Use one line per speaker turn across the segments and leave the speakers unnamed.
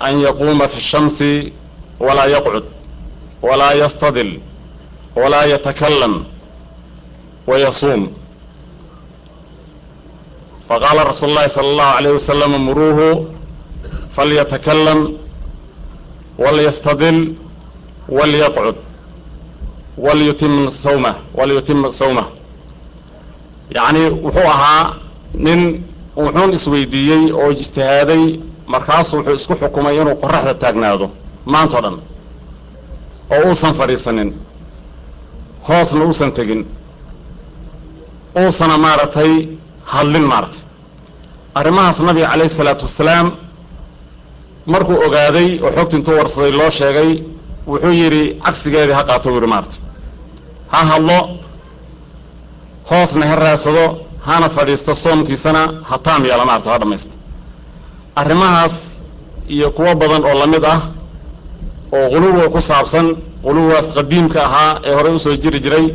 an yaquuma fi shamsi walaa yaqcud walaa yastadil walaa yatakalam wayasuum faqaala rasuulu llahi sala allahu alayh wasalam muruuhu falyatakalam walyastadil walyaqcud walyutim sawmah walyutima sawmah yacni wuxuu ahaa nin wuxuun isweydiiyey oo ijtihaaday markaasu wuxuu isku xukumay inuu qoraxda taagnaado maantao dhan. Oo uusan fadhiisanin hoosna uusan tegin uusana maaragtay hadlin maaragtay. Arrimahaas nabiga calayhi isalaatu wasalaam markuu ogaaday oo xogti intuu warsaday loo sheegay wuxuu yidhi cagsigeedii ha qaato u yidhi maaragtay. Ha hadlo hoosna ha raadsado hana fadhiisto soomkiisana ha taam yeela maarata ha dhammaysta arrimahaas iyo kuwo badan oo la mid ah oo quluwiga ku saabsan quluwigaas qadiimka ahaa ee horey u soo jiri jiray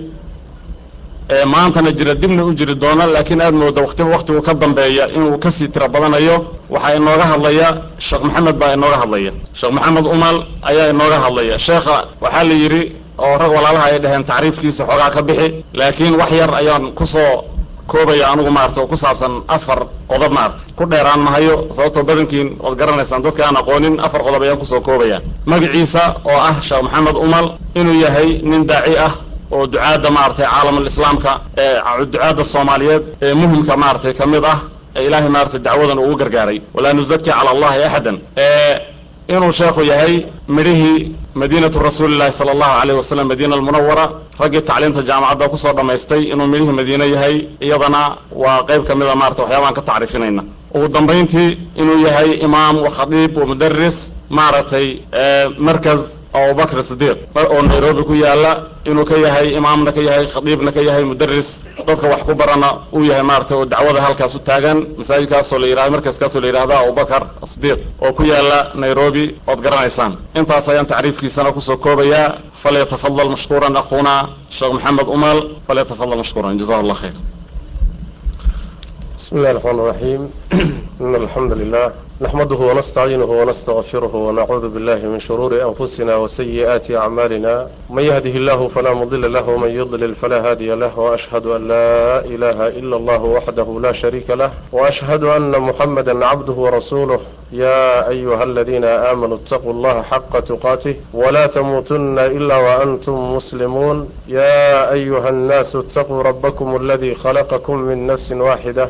ee maantana jira dibna u jiri doona laakiin aad mooda watiba waktigu ka dambeeya inuu ka sii tiro badanayo waxaa inooga hadlaya sheekh maxamed baa inooga hadlaya. Sheekh maxamed umal ayaa inooga hadlaya. Sheekha waxaa la yidhi oo rag walaalaha ay dhaheen tacriifkiisa xoogaa ka bixi laakiin wax yar ayaan ku soo koobaya anugu maarata ku saabsan afar qodob maarata ku dheeraan mahayo sababtoo badankiin waad garanaysaan dadka aan aqoonin afar qodob ayaan ku soo koobaya magaciisa oo ah sheekh maxamed umal inuu yahay nin daaci ah oo ducaadda maaragtay islaamka ee ducaadda soomaaliyeed ee muhimka maaragtay ka mid ah ee ilaahay maaragtay dacwadan ugu gargaaray. Walaa nuzaki cala allahi axadan inuu sheekhu yahay midhihii madiinatu rasuuli llahi sala allahu alayh wasalam madiina almunawara raggii tacliimta jaamacadda ku soo dhammaystay inuu midhihii madiine yahay. Iyadana waa qayb ka mida maarata waxyaabaan ka tacriifinayna ugu dambayntii inuu yahay imaam wa khadiib wa mudaris maaragtay markaz abubakr sidiiq oo nairobi ku yaalla inuu ka yahay imaamna ka yahay khadiibna ka yahay mudaris dadka wax ku barana uu yahay maarata oo dacwada halkaas u taagan masaajidkaasoo la yiraahdo markaskaasoo la yidhahdo abubakar sidiiq oo ku yaalla nairobi ood garanaysaan. Intaas ayaan tacriifkiisana ku soo koobayaa falyatafadal mashkuuran akhuuna sheekh maxamed umal falyatafadal mashkuuran. Jazahu allah khayr.
Bismi raxmaan raxiim ina alxamdu lilah نحمده ونستعينه ونستغفره ونعوذ بالله من شرور أنفسنا وسيئات أعمالنا من يهده الله فلا مضل له ومن يضلل فلا هادي له وأشهد أن لا إله إلا الله وحده لا شريك له وأشهد أن محمدا عبده ورسوله يا أيها الذين آمنوا اتقوا الله حق تقاته ولا تموتن إلا وأنتم مسلمون يا أيها الناس اتقوا ربكم الذي خلقكم من نفس واحدة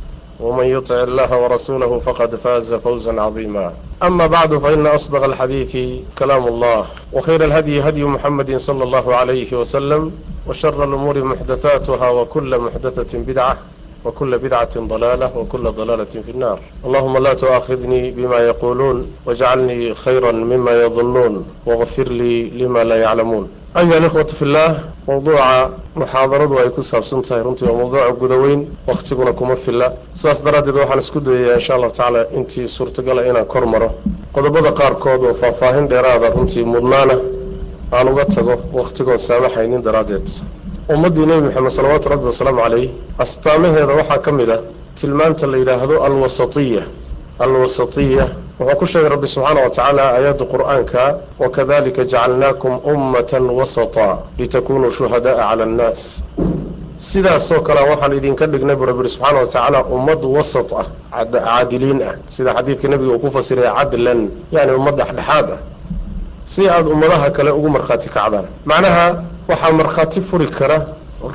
ومن يطع الله ورسوله فقد فاز فوزا عظيما أما بعد فإن أصدق الحديث كلام الله وخير الهدي هدي محمد صلى الله عليه وسلم وشر الأمور محدثاتها وكل محدثة بدعة وكل بدعة ضلالة وكل ضلالة في النار اللهم لا تؤاخذني بما يقولون واجعلني خيرا مما يظنون واغفر لي لما لا يعلمون أيها الإخوة في الله موضوع محاضرة أي كسب سنتها رنتي وموضوع قدوين واختقنا كما في الله ساس درادي دوحان اسكدو إن شاء الله تعالى انتي سورة قال إنا كرمرة قدبدا قار كود وفافاهين ديرادا رنتي مدنانة aan uga tago wakhtigoon saamaxaynin daraaddeed ummaddii nebi moxamed salawaatu rabbi wasalaamu calayh astaamaheeda waxaa ka mid ah tilmaanta la yidhaahdo alwasatiya. Alwasatiya wuxuu ku sheegay rabbi subxaana wa tacaala aayadda qur'aanka wakadalika jacalnaakum ummatan wasata litakunuu shuhada'a cala annaas. Sidaasoo kale waxaan idinka dhignay buu rabbi subxaana wa tacaala ummad wasat ah caadiliin ah. Sida xadiidka nebiga uu ku fasiray cadlan yani ummad dhexdhexaad ah si aada ummadaha kale ugu markhaati kacdaan. Macnaha waxaa markhaati furi kara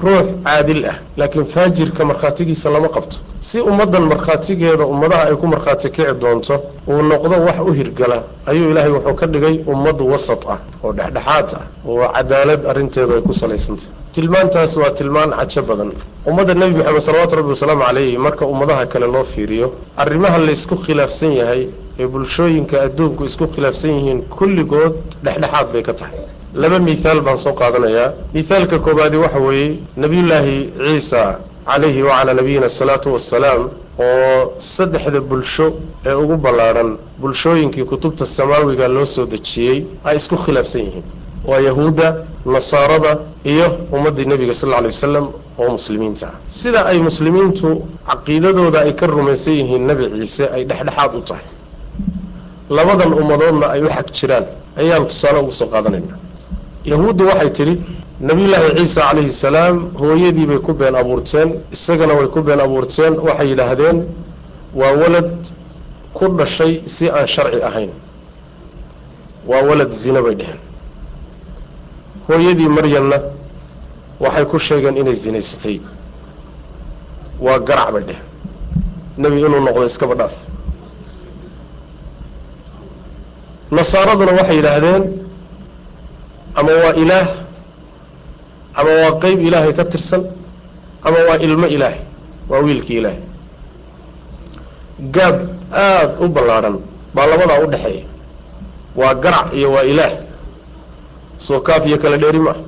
ruux caadil ah laakiin faajirka markhaatigiisa lama qabto. Si ummaddan markhaatigeeda ummadaha ay ku markhaati kici doonto uu noqdo wax u hirgala ayuu ilaahay wuxuu ka dhigay ummad wasat ah oo dhexdhexaad ah oo cadaalad arrinteedu ay ku salaysantah tilmaantaas waa tilmaan cajo badan. Ummadda nebi moxamed salawaatu rabbi wasalaamu calayhi marka ummadaha kale loo fiiriyo arrimaha laysku khilaafsan yahay ee bulshooyinka adduunku isku khilaafsan yihiin kulligood dhexdhexaad bay ka tahay. Laba mihaal baan soo qaadanayaa. Mihaalka koobaadi waxa weeye nebiyullaahi ciisa calayhi wacalaa nabiyina asalaatu wassalaam oo saddexda bulsho ee ugu ballaadhan bulshooyinkii kutubta samaawiga loo soo dejiyey ay isku khilaafsan yihiin. Waa yahuudda nasaarada iyo ummaddii nebiga sal alla alay wasalam oo muslimiinta. Ah sida ay muslimiintu caqiidadooda ay ka rumaysan yihiin nebi ciise ay dhexdhexaad u tahay labadan ummadoodna ay u xag jiraan. Ayaan tusaale ugu soo qaadanaynaa yahuudda waxay tidhi nebiyullaahi ciisa calayhi salaam hooyadii bay ku been abuurteen isagana way ku been abuurteen. Waxay yidhaahdeen waa walad ku dhashay si aan sharci ahayn. Waa walad zina bay dheheen hooyadii maryamna waxay ku sheegeen inay zinaysatay. Waa garac bay dheheen nebi inuu noqdo iskaba dhaaf nasaaraduna waxay yidhaahdeen ama waa ilaah ama waa qeyb ilaahay ka tirsan ama waa ilmo ilaahay waa wiilkii ilaahay. Gaab aada u ballaadhan baa labadaa u dhexeeya. Waa garac iyo waa ilaah. Soo kaaf iyo kala dheeri maaha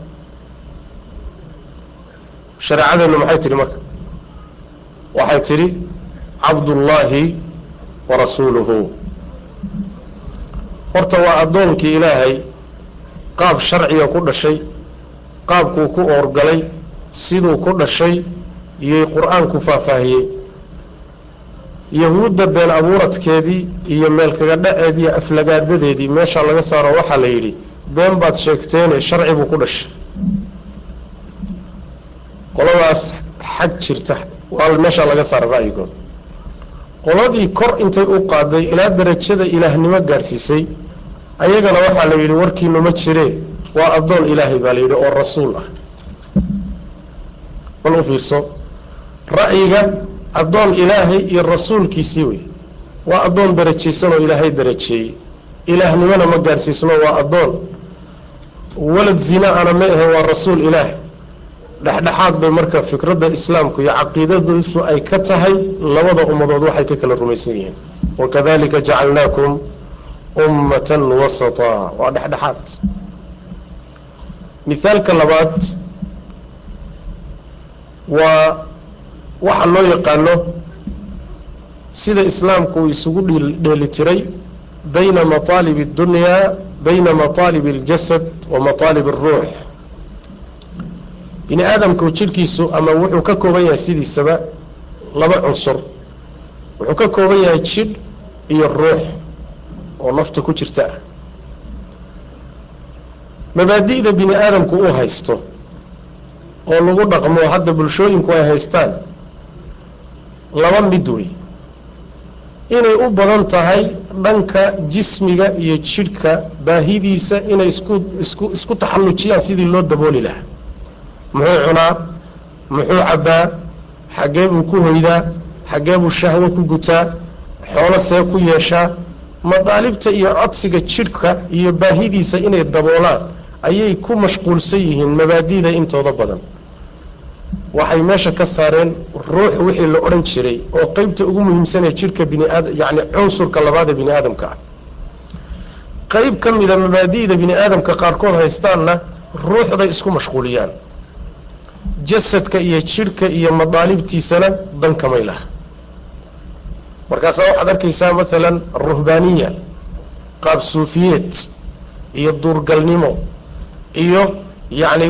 shareecadeennu maxay tidhi marka? Waxay tidhi cabdullaahi wa rasuuluhu horta waa addoonkii ilaahay qaab sharciga ku dhashay qaabkuu ku oorgalay siduu ku dhashay iyay qur'aanku faahfaahiyey. Yahuudda been abuuradkeedii iyo meel kaga dhaceedii iyo aflagaadadeedii meeshaa laga saaro waxaa la yidhi been baad sheegteene sharci buu ku dhashay. Qoladaas xag jirta waa meeshaa laga saara ra'yigooda qoladii kor intay u qaaday ilaa darajada ilaahnimo gaadhsiisay ayagana waxaa la yidhi warkiinu ma jiree waa addoon ilaahay baa la yidhi oo rasuul ah. Bal u fiirso? Ra'yiga addoon ilaahay iyo rasuulkiisii wey. Waa addoon darajaysan oo ilaahay darajeeyey ilaahnimona ma gaadhsiisno waa addoon. Walad zina ana ma ahe waa rasuul ilaah dhexdhexaad bay marka fikradda islaamku iyo caqiidadiisu ay ka tahay labada ummadood waxay ka kala rumaysan yihiin. Wakadalika jacalnaakum ummatan wasata waa dhexdhexaad mithaalka labaad waa waxa loo yaqaano sida islaamku uu isugu dheeli tiray bayna mataalib اddunyaa bayna mataalib اljasad wa mataalib اlruux bini aadamku jidhkiisu ama wuxuu ka kooban yahay sidiisaba laba cunsur wuxuu ka kooban yahay jidh iyo ruux oo nafta ku jirta. Ah mabaadi'da bini aadamku uu haysto oo lagu dhaqmo hadda bulshooyinku ay haystaan laba mid wey. Inay u badan tahay dhanka jismiga iyo jidhka baahidiisa inay isku isku isku taxallujiyaan sidii loo dabooli lahaa. Muxuu cunaa muxuu cabbaa xaggee buu ku hoydaa xaggee buu shahwo ku gutaa xoolo see ku yeeshaa madaalibta iyo codsiga jidhka iyo baahidiisa inay daboolaan ayay ku mashquulsan yihiin mabaadida intooda badan. Waxay meesha ka saareen ruux wixii la odhan jiray oo qeybta ugu muhiimsanee jidhka biniaad yacni cunsurka labaad ee bini aadamka ah. Qeyb ka mida mabaadi'da bini aadamka qaarkood haystaanna ruuxday isku mashquuliyaan. Jasadka iyo jidhka iyo madaalibtiisana dan kamay laha markaasaa waxaad arkaysaa maalan ruhbaaniya qaab suufiyeed iyo duurgalnimo iyo yacni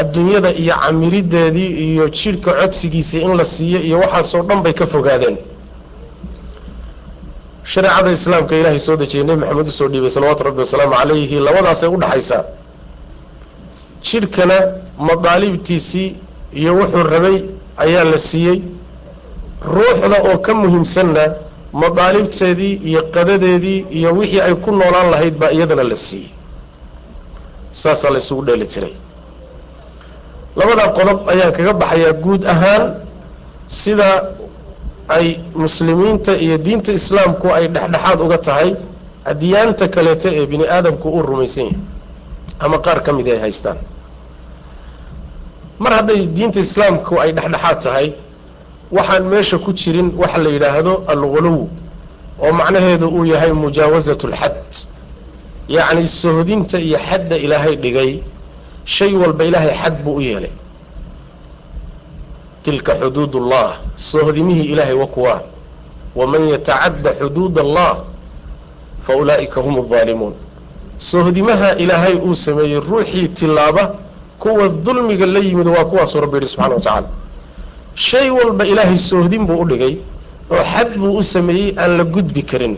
adduunyada iyo camirideedii iyo jidhka codsigiisa in la siiyo iyo waxaasoo dhan bay ka fogaadeen. Shareecada islaamka ilaahay soo dejiyey nebi maxamed u soo dhiibay salawaatu rabbi wasalaamu calayhi labadaasay udhaxaysaa jidhkana madaalibtiisii iyo wuxuu rabay ayaa la siiyey ruuxda oo ka muhiimsanna madaalibteedii iyo qadadeedii iyo wixii ay ku noolaan lahayd baa iyadana la siiyey. Saasaa la isugu dheeli tiray labadaa qodob ayaan kaga baxayaa guud ahaan sida ay muslimiinta iyo diinta islaamku ay dhexdhexaad uga tahay adyaanta kaleeto ee bini aadamku uu rumaysan yahay ama qaar ka midi ay haystaan. Mar hadday diinta islaamku ay dhexdhexaad tahay waxaan meesha ku jirin waxa la yidhaahdo alguluw oo macnaheedu uu yahay mujaawasat alxad yacni sohdinta iyo xadda ilaahay dhigay shay walba ilaahay xad buu u yeelay. Tilka xuduud ullah soohodimihii ilaahay wa kuwaa waman yatacadda xuduud allah fa ulaa'ika hum aldaalimuun soohodimaha ilaahay uu sameeyey ruuxii tilaaba kuwa dulmiga la yimid waa kuwaasuu rabbi yidhi subxana wa tacaala shay walba ilaahay soohdin buu u dhigay oo xad buu u sameeyey aan la gudbi karin.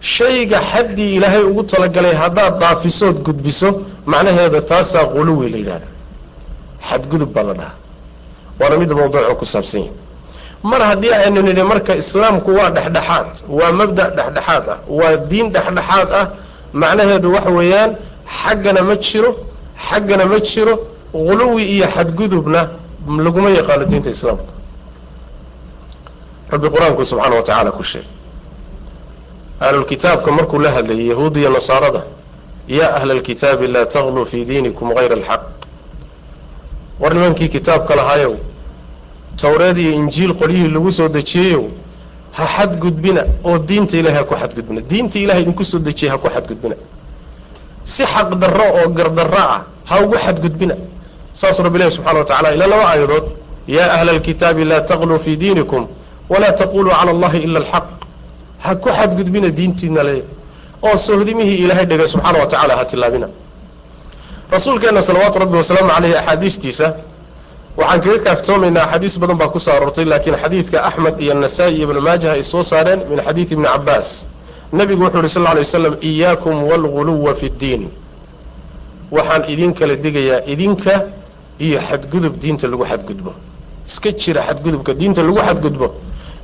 Shayga xaddii ilaahay ugu talagalay haddaad daafisood gudbiso macnaheeda taasaa quluwi la yidhahda xadgudub baa la dhahaa. Waana midda mawduucu ku saabsan yahi mar haddii aynu nidhi marka islaamku waa dhexdhexaad waa mabda' dhexdhexaad ah waa diin dhexdhexaad ah macnaheedu waxa weeyaan xaggana ma jiro xaggana ma jiro quluwi iyo xadgudubna laguma yaqaano diinta islaamka. Rabbi qur'aanku subxaana wa tacaala ku sheegay ahlulkitaabka markuu la hadlayay yahuud iyo nasaarada yaa ahla alkitaabi laa tagluu fii diinikum hayra alxaq. War nimankii kitaabka lahaayow towreed iyo injiil qolyihii lagu soo dejiyeyow ha xadgudbina oo diinta ilahay ha ku xadgudbina. Diinta ilahay idinku soo dejiyey ha ku xadgudbina. Si xaq darro oo gardarro ah ha ugu xadgudbina saasuu rabbi ilahi subxana wa tacala ilaa laba aayadood yaa ahla alkitaabi laa tagluu fii diinikum walaa taquluu cala allahi ila alxaq. Ha ku xadgudbina diintiina le oo sohdimihii ilaahay dhigay subxaana wa tacala ha tilaabina rasuulkeenna salawaatu rabbi wasalaamu caleyhi axaadiistiisa waxaan kaga kaaftoomaynaa axaadiis badan baa ku soo aroortay laakiin xadiidka axmed iyo nasaa-i iyo ibnu maajah ay soo saareen min xadiidi ibni cabaas nebigu wuxuu yhi sal lla alay waslam iyaakum waalguluwa fi ddiin waxaan idin kala digayaa idinka iyo xadgudub diinta lagu xadgudbo. Iska jira xadgudubka diinta lagu xadgudbo.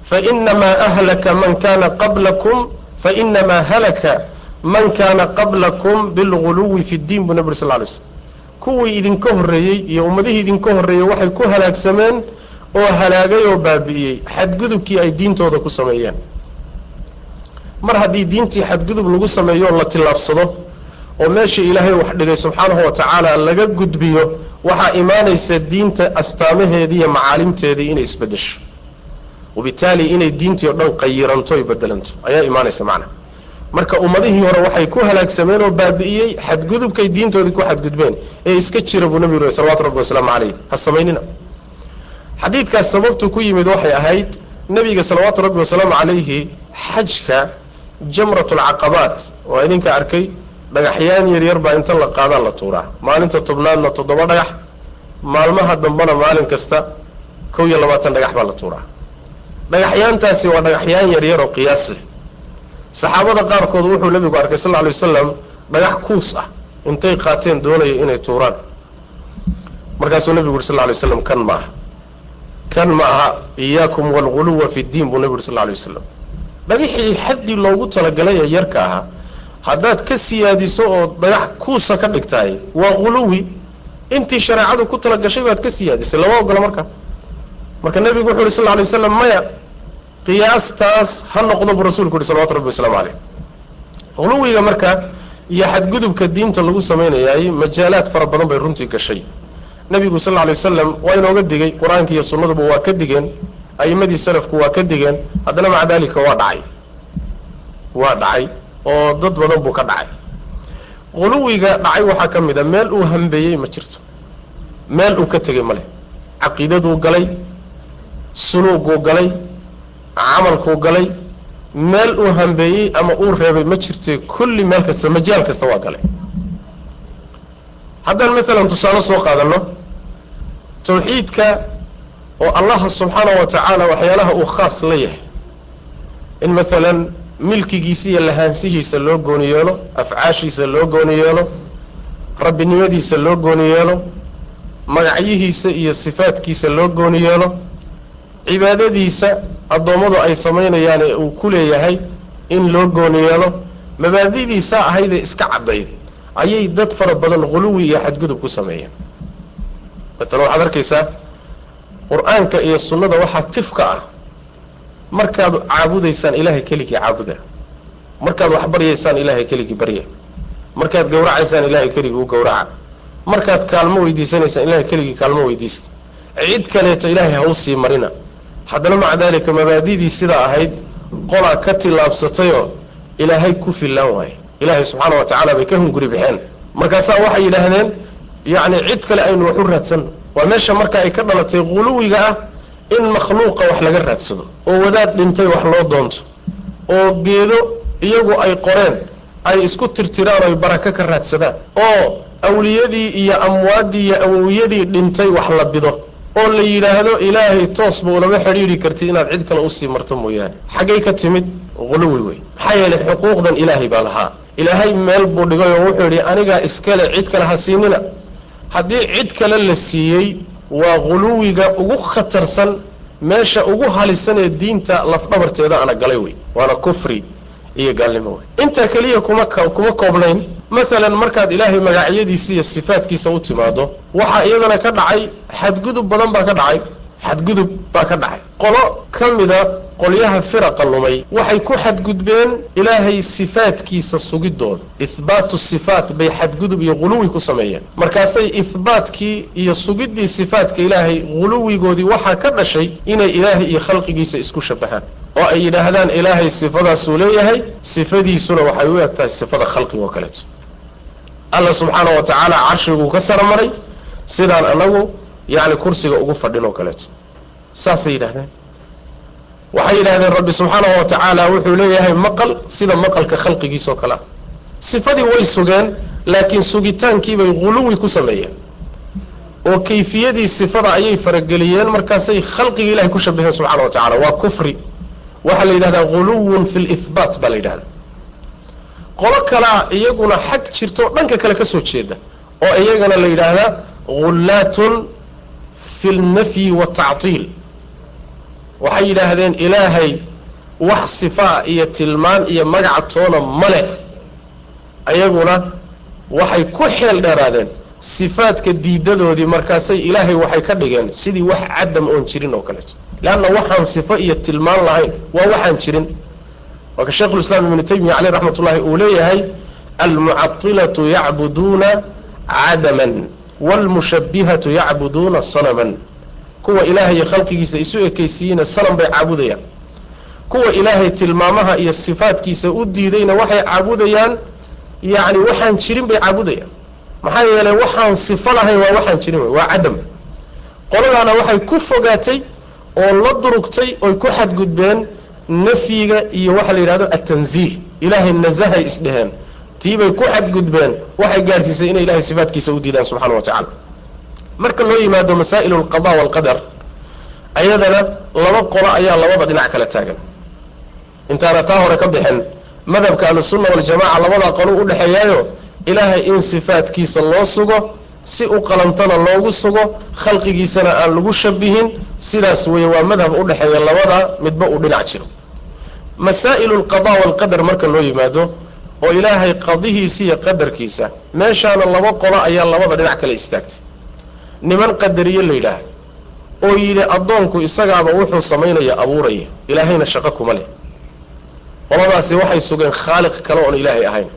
Fainamaa ahlaka man kana qablakum fainamaa halaka man kaana qablakum bilguluwi fi ddiin buu nebi uri sal lla alay slam kuwii idinka horreeyey iyo ummadihii idinka horreeyey waxay ku halaagsameen oo halaagay oo baabi'iyey xadgudubkii ay diintooda ku sameeyeen. Mar haddii diintii xadgudub lagu sameeyo la tillaabsado oo meeshii ilaahay wax dhigay subxaanahu wa tacaala laga gudbiyo waxaa imaanaysa diinta astaamaheedii iyo macaalimteedii inay isbeddesho wabitaali inay diintii o dhan qayiranto oy bedelanto ayaa imaanaysa macna. Marka ummadihii hore waxay ku halaagsameen oo baabi'iyey xadgudubkay diintoodii ku xadgudbeen ee iska jira buu nebigu yuri salawatu rabbi wasalaamu calayh ha samaynina. Xadiidkaas sababtuu ku yimid waxay ahayd nebiga salawaatu rabbi wasalaamu calayhi xajka jamratulcaqabaat waa idinka arkay dhagaxyaan yaryar baa inta la qaadaa la tuuraa. Maalinta tobnaadna toddoba dhagax maalmaha dambena maalin kasta kow iyo labaatan dhagax baa la tuuraa. Dhagaxyaantaasi waa dhagaxyaan yaryar oo qiyaas leh. Saxaabada qaarkood wuxuu nebigu arkay sal lla lay wasalam dhagax kuus ah. Intay qaateen doonaya inay tuuraan. Markaasuu nebigu yuri sal lla lay waslam kan ma aha. Kan ma aha. Iyaakum waalguluwa fi ddiin buu nebigu yuri sal lla lay wasalam dhagaxii xaddii loogu talagalay ee yarka ahaa haddaad ka siyaadiso oo dhagax kuusa ka dhigtaay waa guluwi intii shareecadu ku talagashay baad ka siyaadisay lama ogola marka. Marka nebigu wuxu yuri sal lla lay waslam maya qiyaastaas ha noqdo buu rasulku yuhi salawatu rabbi wasalaamu caleyh guluwiga marka iyo xadgudubka diinta lagu samaynayaay majaalaad fara badan bay runtii gashay. Nebigu sal lla lay wasalam waa inooga digay qur'aanka iyo sunnaduba waa ka digeen a'imadii salafku waa ka digeen haddana maca daalika waa dhacay. Waa dhacay oo dad badan buu ka dhacay. Guluwiga dhacay waxaa ka mid a meel uu hambeeyey ma jirto. Meel uu ka tegey ma leh. Caqiidaduu galay suluuguu galay camalkuu galay meel uu hambeeyey ama uu reebay ma jirte kulli meel kasta majaal kasta waa galay. Haddaan maalan tusaale soo qaadanno tawxiidka oo allaha subxaanahu wa tacaala waxyaalaha uu khaas la yahay. In maalan milkigiisa iyo lahaanshihiisa loo gooni yeelo afcaashiisa loo gooni yeelo rabbinimadiisa loo gooni yeelo magacyihiisa iyo sifaadkiisa loo gooni yeelo cibaadadiisa addoommadu ay samaynayaan ee uu ku leeyahay in loo gooni yeelo mabaadidiisaa ahaydee iska caddayd ayay dad fara badan quluwi iyo xadgudub ku sameeyeen. Maalan waxaad arkaysaa qur'aanka iyo sunnada waxaa tifka ah markaad caabudaysaan ilaahay keligii caabuda. Markaad wax baryaysaan ilaahay keligii barya. Markaad gowracaysaan ilaahay keligii u gowraca. Markaad kaalmo weydiisanaysaan ilahay keligii kaalmo weydiista. Cid kaleeto ilaahay ha u marina. Haddana maca daalika mabaadidii sidaa ahayd qolaa ka tillaabsatayoo ilaahay ku fillaan waaye. Ilaahay subxaana wa tacaala bay ka hunguri baxeen. Markaasaa waxay yidhaahdeen yacni cid kale aynu wax u raadsanno waa meesha marka ay ka dhalatay guluwiga ah in makhluuqa wax laga raadsado oo wadaad dhintay wax loo doonto oo geedo iyagu ay qoreen ay isku tirtiraan oy barako ka raadsadaan oo awliyadii iyo amwaaddii iyo awowiyadii dhintay wax la bido oo la yidhaahdo ilaahay toosba ulama xidhiidhi karti inaad cid kale u sii marto mooyaane. Xaggay ka timid guluwi wey maxaa yeelay xuquuqdan ilaahay baa lahaa. Ilaahay meel buu dhigay oo wuxuu yidhi anigaa iskale cid kale ha siinina. Haddii cid kale la siiyey waa guluwiga ugu khatarsan meesha ugu halisan ee diinta lafdhabarteeda ana galay wey waana kufri iyo gaalnimo wey intaa keliya kuma kuma koobnayn. Maalan markaad ilaahay magacyadiisa iyo sifaadkiisa u timaado waxaa iyadana ka dhacay xadgudub badan baa ka dhacay xadgudub baa ka dhacay. Qolo ka mida qolyaha firaqa lumay waxay ku xadgudbeen ilaahay sifaadkiisa sugidooda. Ihbaatu sifaat bay xadgudub iyo guluwi ku sameeyeen. Markaasay ihbaatkii iyo sugiddii sifaadka ilaahay guluwigoodii waxaa ka dhashay inay ilaahay iyo khalqigiisa isku shabahaan oo ay yidhaahdaan ilaahay sifadaasuu leeyahay sifadiisuna waxay u eg tahay sifada khalqiga oo kaleeto. Alla subxaana wa tacaala carshiguu ka saramaray sidaan anagu yacni kursiga ugu fadhin oo kaleeto. Saasay yidhahdeen waxay yidhahdeen rabbi subxaanahu wa tacaala wuxuu leeyahay maqal sida maqalka khalqigiisao kale ah. Sifadii way sugeen laakiin sugitaankiibay guluwi ku sameeyeen. Oo kayfiyadii sifada ayay farageliyeen markaasay khalqiga ilahay ku shabaheen subxana wa tacala waa kufri. Waxaa la yidhahdaa guluwun fi lihbaat baa la yidhahdaa. Qolo kalea iyaguna xag jirto dhanka kale ka soo jeeda. Oo iyagana la yidhaahdaa ghullaatun fi lnafyi watactiil waxay yidhaahdeen ilaahay wax sifaa iyo tilmaan iyo magaca toona ma leh. Ayaguna waxay ku xeel dheeraadeen sifaadka diidadoodii markaasay ilaahay waxay ka dhigeen sidii wax cadam oon jirin oo kaleeto leanna waxaan sifo iyo tilmaan lahayn waa waxaan jirin. Waa ka sheikhulislaam ibnu taymiya caleyh raxmat ullahi uu leeyahay almucatilatu yacbuduuna cadaman waalmushabbihatu yacbuduuna sanaman kuwa ilaahay iyo khalqigiisa isu ekaysiiyeyna sanam bay caabudayaan kuwa ilaahay tilmaamaha iyo sifaadkiisa u diidayna waxay caabudayaan yacni waxaan jirin bay caabudayaan maxaa yeelay waxaan sifo lahayn waa waxaan jirin wey waa cadam qoladaana waxay ku fogaatay oo la durugtay oy ku xadgudbeen nafyiga iyo waxa la yidhahdo atanziih ilaahay nasahay isdheheen tiibay ku xadgudbeen waxay gaadhsiisay inay ilahay sifaadkiisa u diidaan subxana wa tacala marka loo yimaado masaa'il alqada waalqadar ayadana laba qolo ayaa labada dhinac kala taagan. Intaana taa hore ka bixin madhabka ahlusunna waljamaca labadaa qolo u dhexeeyaayo ilaahay in sifaadkiisa loo sugo si u qalantana loogu sugo khalqigiisana aan lagu shabihin sidaas weeye waa madhab u dhexeeya labada midba uu dhinac jiro. Masaa'ilu alqada waalqadar marka loo yimaado oo ilaahay qadihiisa iyo qadarkiisa meeshaana laba qolo ayaa labada dhinac kala istaagtay. Niman qadariye la yidhaah oo yidhi addoonku isagaaba wuxuu samaynaya abuuraya ilaahayna shaqo kuma leh. Qoladaasi waxay sugeen khaaliq kale oon ilaahay ahayn.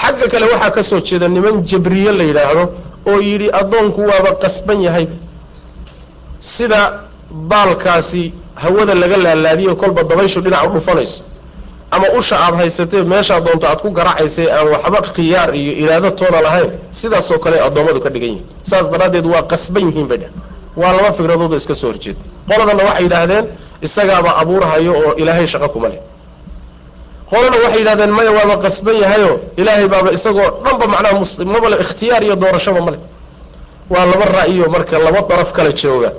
Xagga kale waxaa ka soo jeeda niman jabriye la yidhaahdo oo yidhi addoonku waaba qasban yahay. Sida baalkaasi hawada laga laalaadiyo kolba dabayshu dhinac u dhufanayso ama usha aada haysatee meeshaa doonto aad ku garacaysay aan waxba khiyaar iyo iraado toona lahayn sidaasoo kale addoommadu ka dhigan yihiin saas daraaddeed waa qasban yihiin bay dheh waa laba fikradood oo iska soo horjeeda qoladana waxay yidhaahdeen isagaaba abuurhayo oo ilaahay shaqo kuma leh. Qolana waxay yidhahdeen maya waaba qasban yahayo ilaahay baaba isagoo dhanba macnaha maba le ikhtiyaar iyo doorashaba ma leh. Waa laba ra'yo marka laba daraf kala jooga.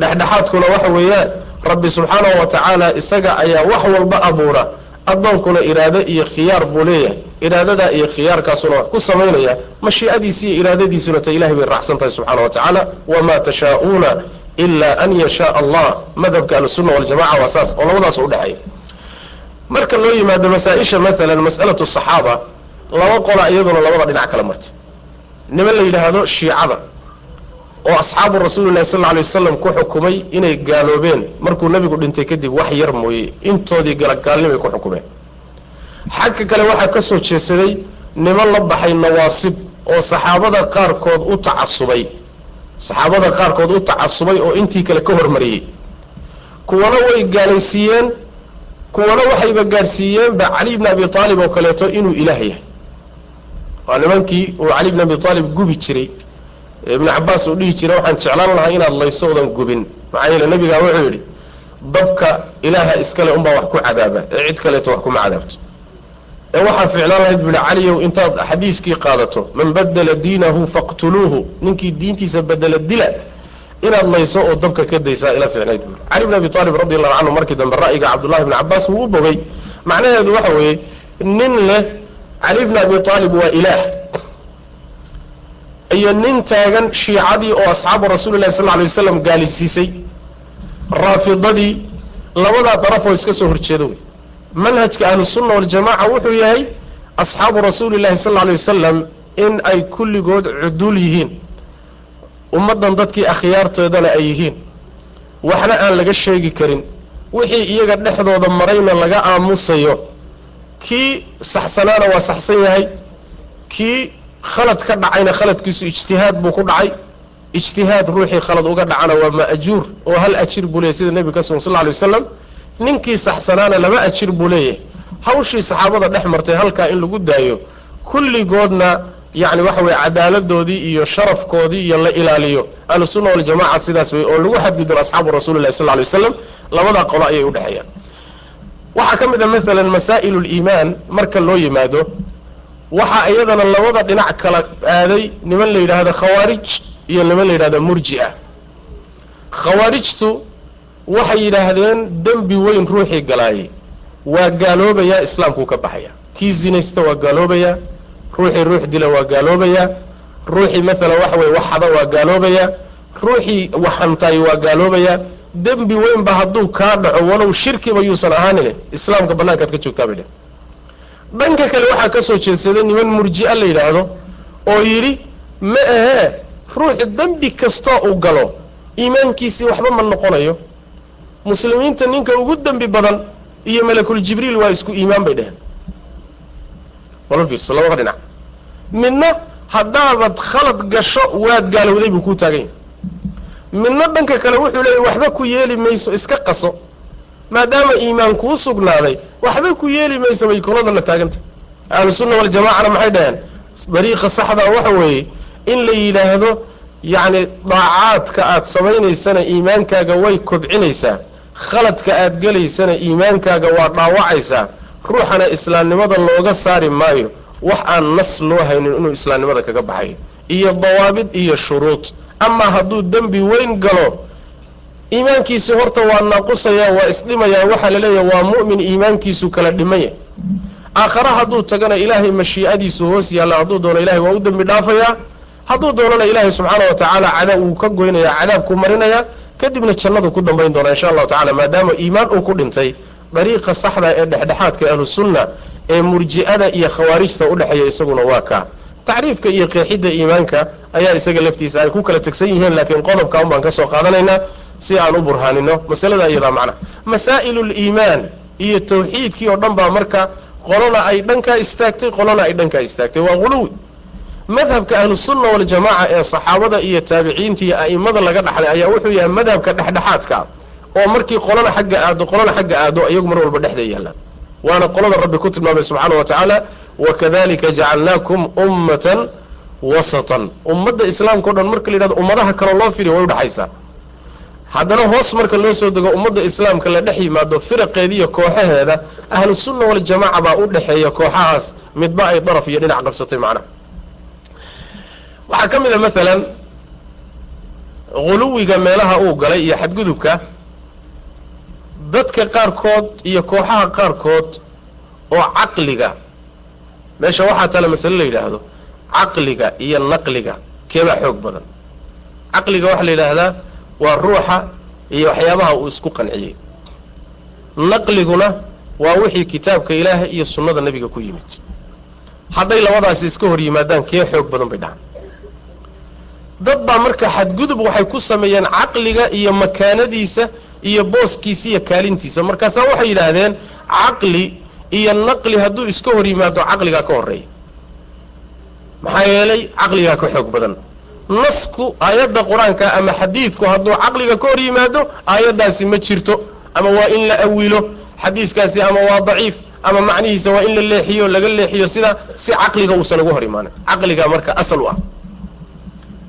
Dhexdhexaadkuna waxa weeyaan rabbi subxaanahu wa tacaala isaga ayaa wax walba abuura addoonkuna iraado iyo khiyaar buu leeyahay. Iraadadaa iyo khiyaarkaasuna wax ku samaynaya mashiicadiisi iyo iraadadiisuna ta ilahay bay raacsan tahay subxaana wa tacaala tashaa'uuna ilaa an yashaaa allah. Madhabka ahlusunna waljamaca waa saas oo labadaas u dhexeeya marka loo yimaado masaa-isha maalan mas'alatu saxaaba laba qola iyaduna labada dhinac kala martay. Niman la yidhaahdo? Shiicada oo asxaabu rasuulillahi sal alay wasalam ku xukumay inay gaaloobeen. Markuu nebigu dhintay kadib wax yar mooye intoodii galagaalnimay ku xukumeen. Xagga kale waxaa ka soo jeesaday niman la baxay nawaasib oo saxaabada qaarkood u tacasubay. Saxaabada qaarkood u tacasubay oo intii kale ka hormariyey. Kuwana way gaalaysiiyeen kuwana waxayba gaadhsiiyeenba cali bni abi aalib oo kaleeto inuu ilaah yahay. Waa nimankii uu cali bni abi aalib gubi jiray ibnu cabaas uu dhihi jiray waxaan jeclaan lahaa inaad layso odan gubin. Maxaa yeele nabigaa wuxuu yidhi dabka ilaaha iskale unbaa wax ku cadaaba ee cid kaleeto wax kuma cadaabto. Ee waxaa ficlaan lahayd bu ihi caliyow intaad xadiiskii qaadato man badela diinahu faqtuluuhu ninkii diintiisa bedela dila inaad layso oo dabka ka daysaa ila ficnayd buui cali bn abi aalib radi allahu canhu markii dambe ra'yiga cabdullahi bni cabaas wuu u bogay. Macnaheedu waxa weeye nin leh cali bni abi aalib waa ilaah iyo nin taagan shiicadii oo asxaabu rasuuli lahi sal lay waslam gaalisiisay. Raafidadii labadaa darafoo iska soo horjeeda wey. Manhajka ahlusunna waljamaca wuxuu yahay asxaabu rasuuli llahi sal alay wasalam in ay kulligood cuduul yihiin. Ummaddan dadkii akhyaartoodana ay yihiin. Waxna aan laga sheegi karin. Wixii iyaga dhexdooda marayna laga aamusayo. Kii saxsanaana waa saxsan yahay. Kii khalad ka dhacayna khaladkiisu ijtihaad buu ku dhacay. Ijtihaad ruuxii khalad uga dhacana waa ma'juur oo hal ajir buu leeyahy sida nebiga sal lla alay wasalam ninkii saxsanaana laba ajir buu leeyahay hawshii saxaabada dhex martay halkaa in lagu daayo kulligoodna yacni waxa weye cadaaladoodii iyo sharafkoodii iyo la ilaaliyo. Ahlusunna waljamaca sidaas wey oo lagu xadgudbin asxaabu rasuuli lahi sal alay wasalam labadaa qolo ayay udhexeeyaan waxaa ka mid a maalan masaa'il liimaan marka loo yimaado waxaa iyadana labada dhinac kala aaday niman la yidhaahdo khawaarij iyo niman la yidhahdo murji-a. Khawaarijtu waxay yidhaahdeen dembi weyn ruuxii galaayay waa gaaloobayaa islaamkuu ka baxaya. Kii zinaysta waa gaaloobayaa ruuxii ruux dila waa gaaloobayaa ruuxii maalan waxa weye waxada waa gaaloobayaa ruuxii waxantaay waa gaaloobayaa. Dembi weynba hadduu kaa dhaco walow shirkiba yuusan ahaanine islaamka bannaankaad ka joogtaa bay dheh dhanka kale waxaa ka soo jeedsaday niman murji-a la yidhaahdo oo yidhi ma ahee ruuxu dembi kastoo uu galo iimaankiisii waxba ma noqonayo. Muslimiinta ninka ugu dembi badan iyo malakul jibriil waa isku iimaan bay dheheen wala fiirso labada dhinac. Midna haddaabad khalad gasho waad gaalowday buu kuu taagan yahay midna dhanka kale wuxuu leeyahy waxba ku yeeli mayso iska qaso maadaama iimaan kuu sugnaaday waxba ku yeeli mayso bay koladana taagantah ahlusunna waljamacana maxay dhaheen? Dariiqa saxdaa waxa weeye in la yidhaahdo yacni daacaadka aad samaynaysana iimaankaaga way kobcinaysaa. Khaladka aad gelaysana iimaankaaga waa dhaawacaysaa. Ruuxana islaamnimada looga saari maayo. Wax aan nas loo haynin inuu islaamnimada kaga baxayo iyo dawaabid iyo shuruud. Amaa hadduu dembi weyn galo iimaankiisu horta waa naaqusayaa waa isdhimayaa waxaa la leeyahay waa mu'min iimaankiisu kala dhimaya. Aakhare hadduu tagana ilaahay mashii'adiisu hoos yaalla hadduu doono ilahay waa u dembi dhaafayaa hadduu doonana ilaahay subxaana wa tacaala cadaab uu ka goynayaa cadaabku marinayaa kadibna jannadu ku dambayn doonaa insha allahu tacala maadaama iimaan uu ku dhintay dariiqa saxda ee dhexdhexaadka ahlusunna ee murji'ada iyo khawaarijta udhexeeya isaguna waa kaa tacriifka iyo qeexidda iimaanka ayaa isaga laftiisa ay ku kala tegsan yihiin laakiin qodobka un baan ka soo qaadanaynaa si aan u burhaanino. Masalada iyadaa macna. Masaa'iluliimaan iyo tawxiidkii oo dhan baa marka qolona ay dhankaa istaagtay qolona ay dhankaa istaagtay. Waa quluwi madhabka ahlusunna waljamaaca ee saxaabada iyo taabiciinta iyo a'imada laga dhaxlay ayaa wuxuu yahay madhabka dhexdhexaadka oo markii qolana xagga aado qolana xagga aado iyagu mar walba dhexda yaallaan waana qolada rabbi ku tilmaamay subxaana wa tacaala wakadalika jacalnaakum ummatan wasatan. Ummadda islaamka o dhan marka la yidhahdo ummadaha kaloo loo firiyo way udhexaysaa haddana hoos marka loo soo dego ummadda islaamka la dhex yimaado firaqeeda iyo kooxaheeda ahlusunna waljamaaca baa u dhexeeya kooxahaas midba ay daraf iyo dhinac qabsatay macnaha waxaa ka mid a maalan huluwiga meelaha uu galay iyo xadgudubka dadka qaarkood iyo kooxaha qaarkood oo caqliga meesha waxaa tale masale la yidhaahdo caqliga iyo naqliga keebaa xoog badan. Caqliga waxaa la yidhaahdaa waa ruuxa iyo waxyaabaha uu isku qanciyey. Naqliguna waa wixii kitaabka ilaaha iyo sunnada nebiga ku yimid. Hadday labadaasi iska hor yimaadaan kee xoog badan bay dhahaan. Dad baa marka xadgudub waxay ku sameeyeen caqliga iyo makaanadiisa iyo booskiisa iyo kaalintiisa. Markaasaa waxay yidhaahdeen caqli iyo naqli hadduu iska hor yimaado caqligaa ka horreeya. Maxaa yeelay caqligaa ka xoog badan nasku aayadda qur'aanka ama xadiidku hadduu caqliga ka hor yimaado aayaddaasi ma jirto. Ama waa in la awilo xadiiskaasi ama waa daciif ama macnihiisa waa in la leexiyo laga leexiyo sida si caqliga uusan uga hor imaanin caqligaa marka asal u ah.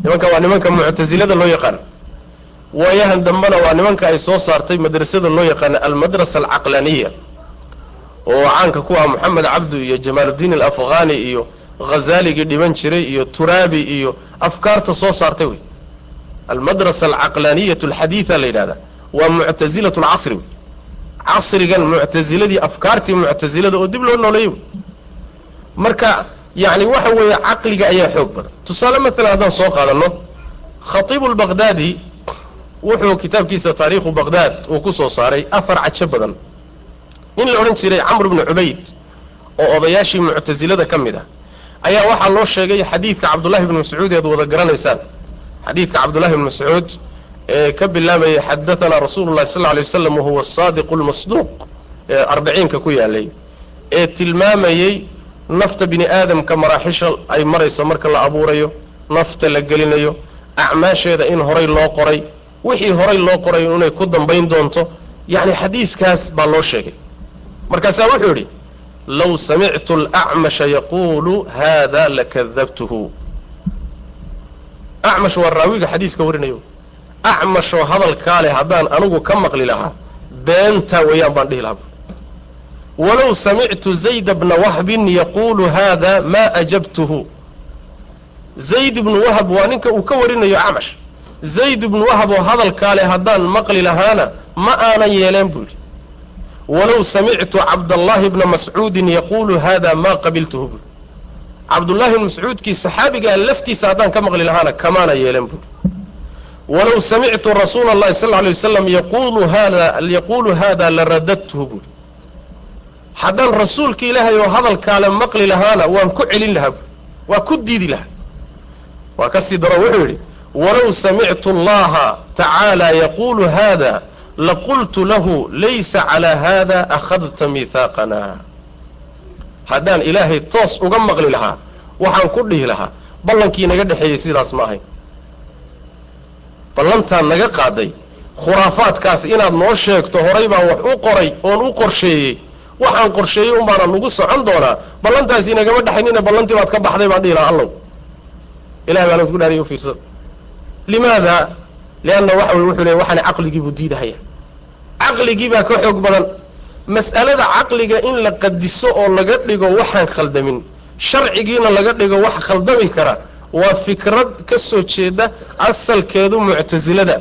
Nimanka waa nimanka muctasilada loo yaqaano waayahan dambena waa nimanka ay soo saartay madrasada loo yaqaano almadrasa alcaqlaniya oo caanka ku ah moxamed cabdu iyo jamaaludiin alafghani iyo ghazaligii dhiban jiray iyo turaabi iyo afkaarta soo saartay wey. Almadrasa alcaqlaniyat alxadiida la yidhahda waa muctazilat lcasri wey. Casrigan muctaziladii afkaartii muctazilada oo dib loo nooleeyey wey. Marka yani waxa weeye caqliga ayaa xoog badan. Tusaale maalan haddaan soo qaadano khatiibu lbaqdaadi wuxuu kitaabkiisa taariikhu baqdaad uu ku soo saaray afar cajo badan. In la odhan jiray camr bnu cubayd oo odayaashii muctasilada ka mid ah ayaa waxaa loo sheegay xadiidka cabdullahi bni mascuud ead wada garanaysaan. Xadiidka cabdullahi bni mascuud ee ka bilaabayay xadahanaa rasuulu llahi sal lla alay wasalam wahuwa asaadiqu lmasduuq ee arbiciinka ku yaalay ee tilmaamayey nafta bini aadamka maraaxisha ay marayso marka la abuurayo nafta la gelinayo acmaasheeda in horay loo qoray wixii horay loo qoray inay ku dambayn doonto. Yacni xadiiskaas baa loo sheegay. Markaasaa wuxuu yidhi low samictu alacmasha yaquulu haada lakadabtuhu acmash waa raawiga xadiiska warinayo acmashoo hadalkaa leh haddaan anigu ka maqli lahaa beentaa weeyaan baan dhihi lahaa walow samictu zayda bna wahbin yaquulu haada maa ajabtuhu zayd ibnu wahab waa ninka uu ka warinayo acmash zayd ibnu wahab oo hadalkaa leh haddaan maqli lahaana ma aanan yeeleen buu yidhi walow samictu cabdallaahi bna mascuudin yaquulu haada maa qabiltuhu buu cabdullaahi bn mascuudkii saxaabigaa laftiisa haddaan ka maqli lahaana kamaana yeeleen buu. Walow samictu rasuula allahi sal lla lay wasalam yaquulu hada yaquulu haada laradadtuhu buuri haddaan rasuulka ilaahay oo hadalkaale maqli lahaana waan ku celin lahaa buuri waa ku diidi lahaa. Waa ka sii daro wuxuu yidhi walow samictu allaha tacaala yaquulu hada laqultu lahu laysa calaa hada akhadta mihaaqana haddaan ilaahay toos uga maqli lahaa waxaan ku dhihi lahaa ballankii naga dhexeeyey sidaas ma ahayn ballantaan naga qaaday khuraafaadkaas inaad noo sheegto horay baan wax u qoray oon u qorsheeyey. Waxaan qorsheeyey un baana nagu socon doonaa ballantaasi nagama dhexaynina ballantii baad ka baxday baan dhihi lahaa allow. Ilahay baan ku dhaariy ufiirsada limaada lianna waxa wey wuxuu leey waxaana caqligii buu diidahaya caqligii baa ka xoog badan mas'alada caqliga in la qadiso oo laga dhigo waxaan khaldamin sharcigiina laga dhigo wax khaldami kara waa fikrad ka soo jeeda asalkeedu muctasilada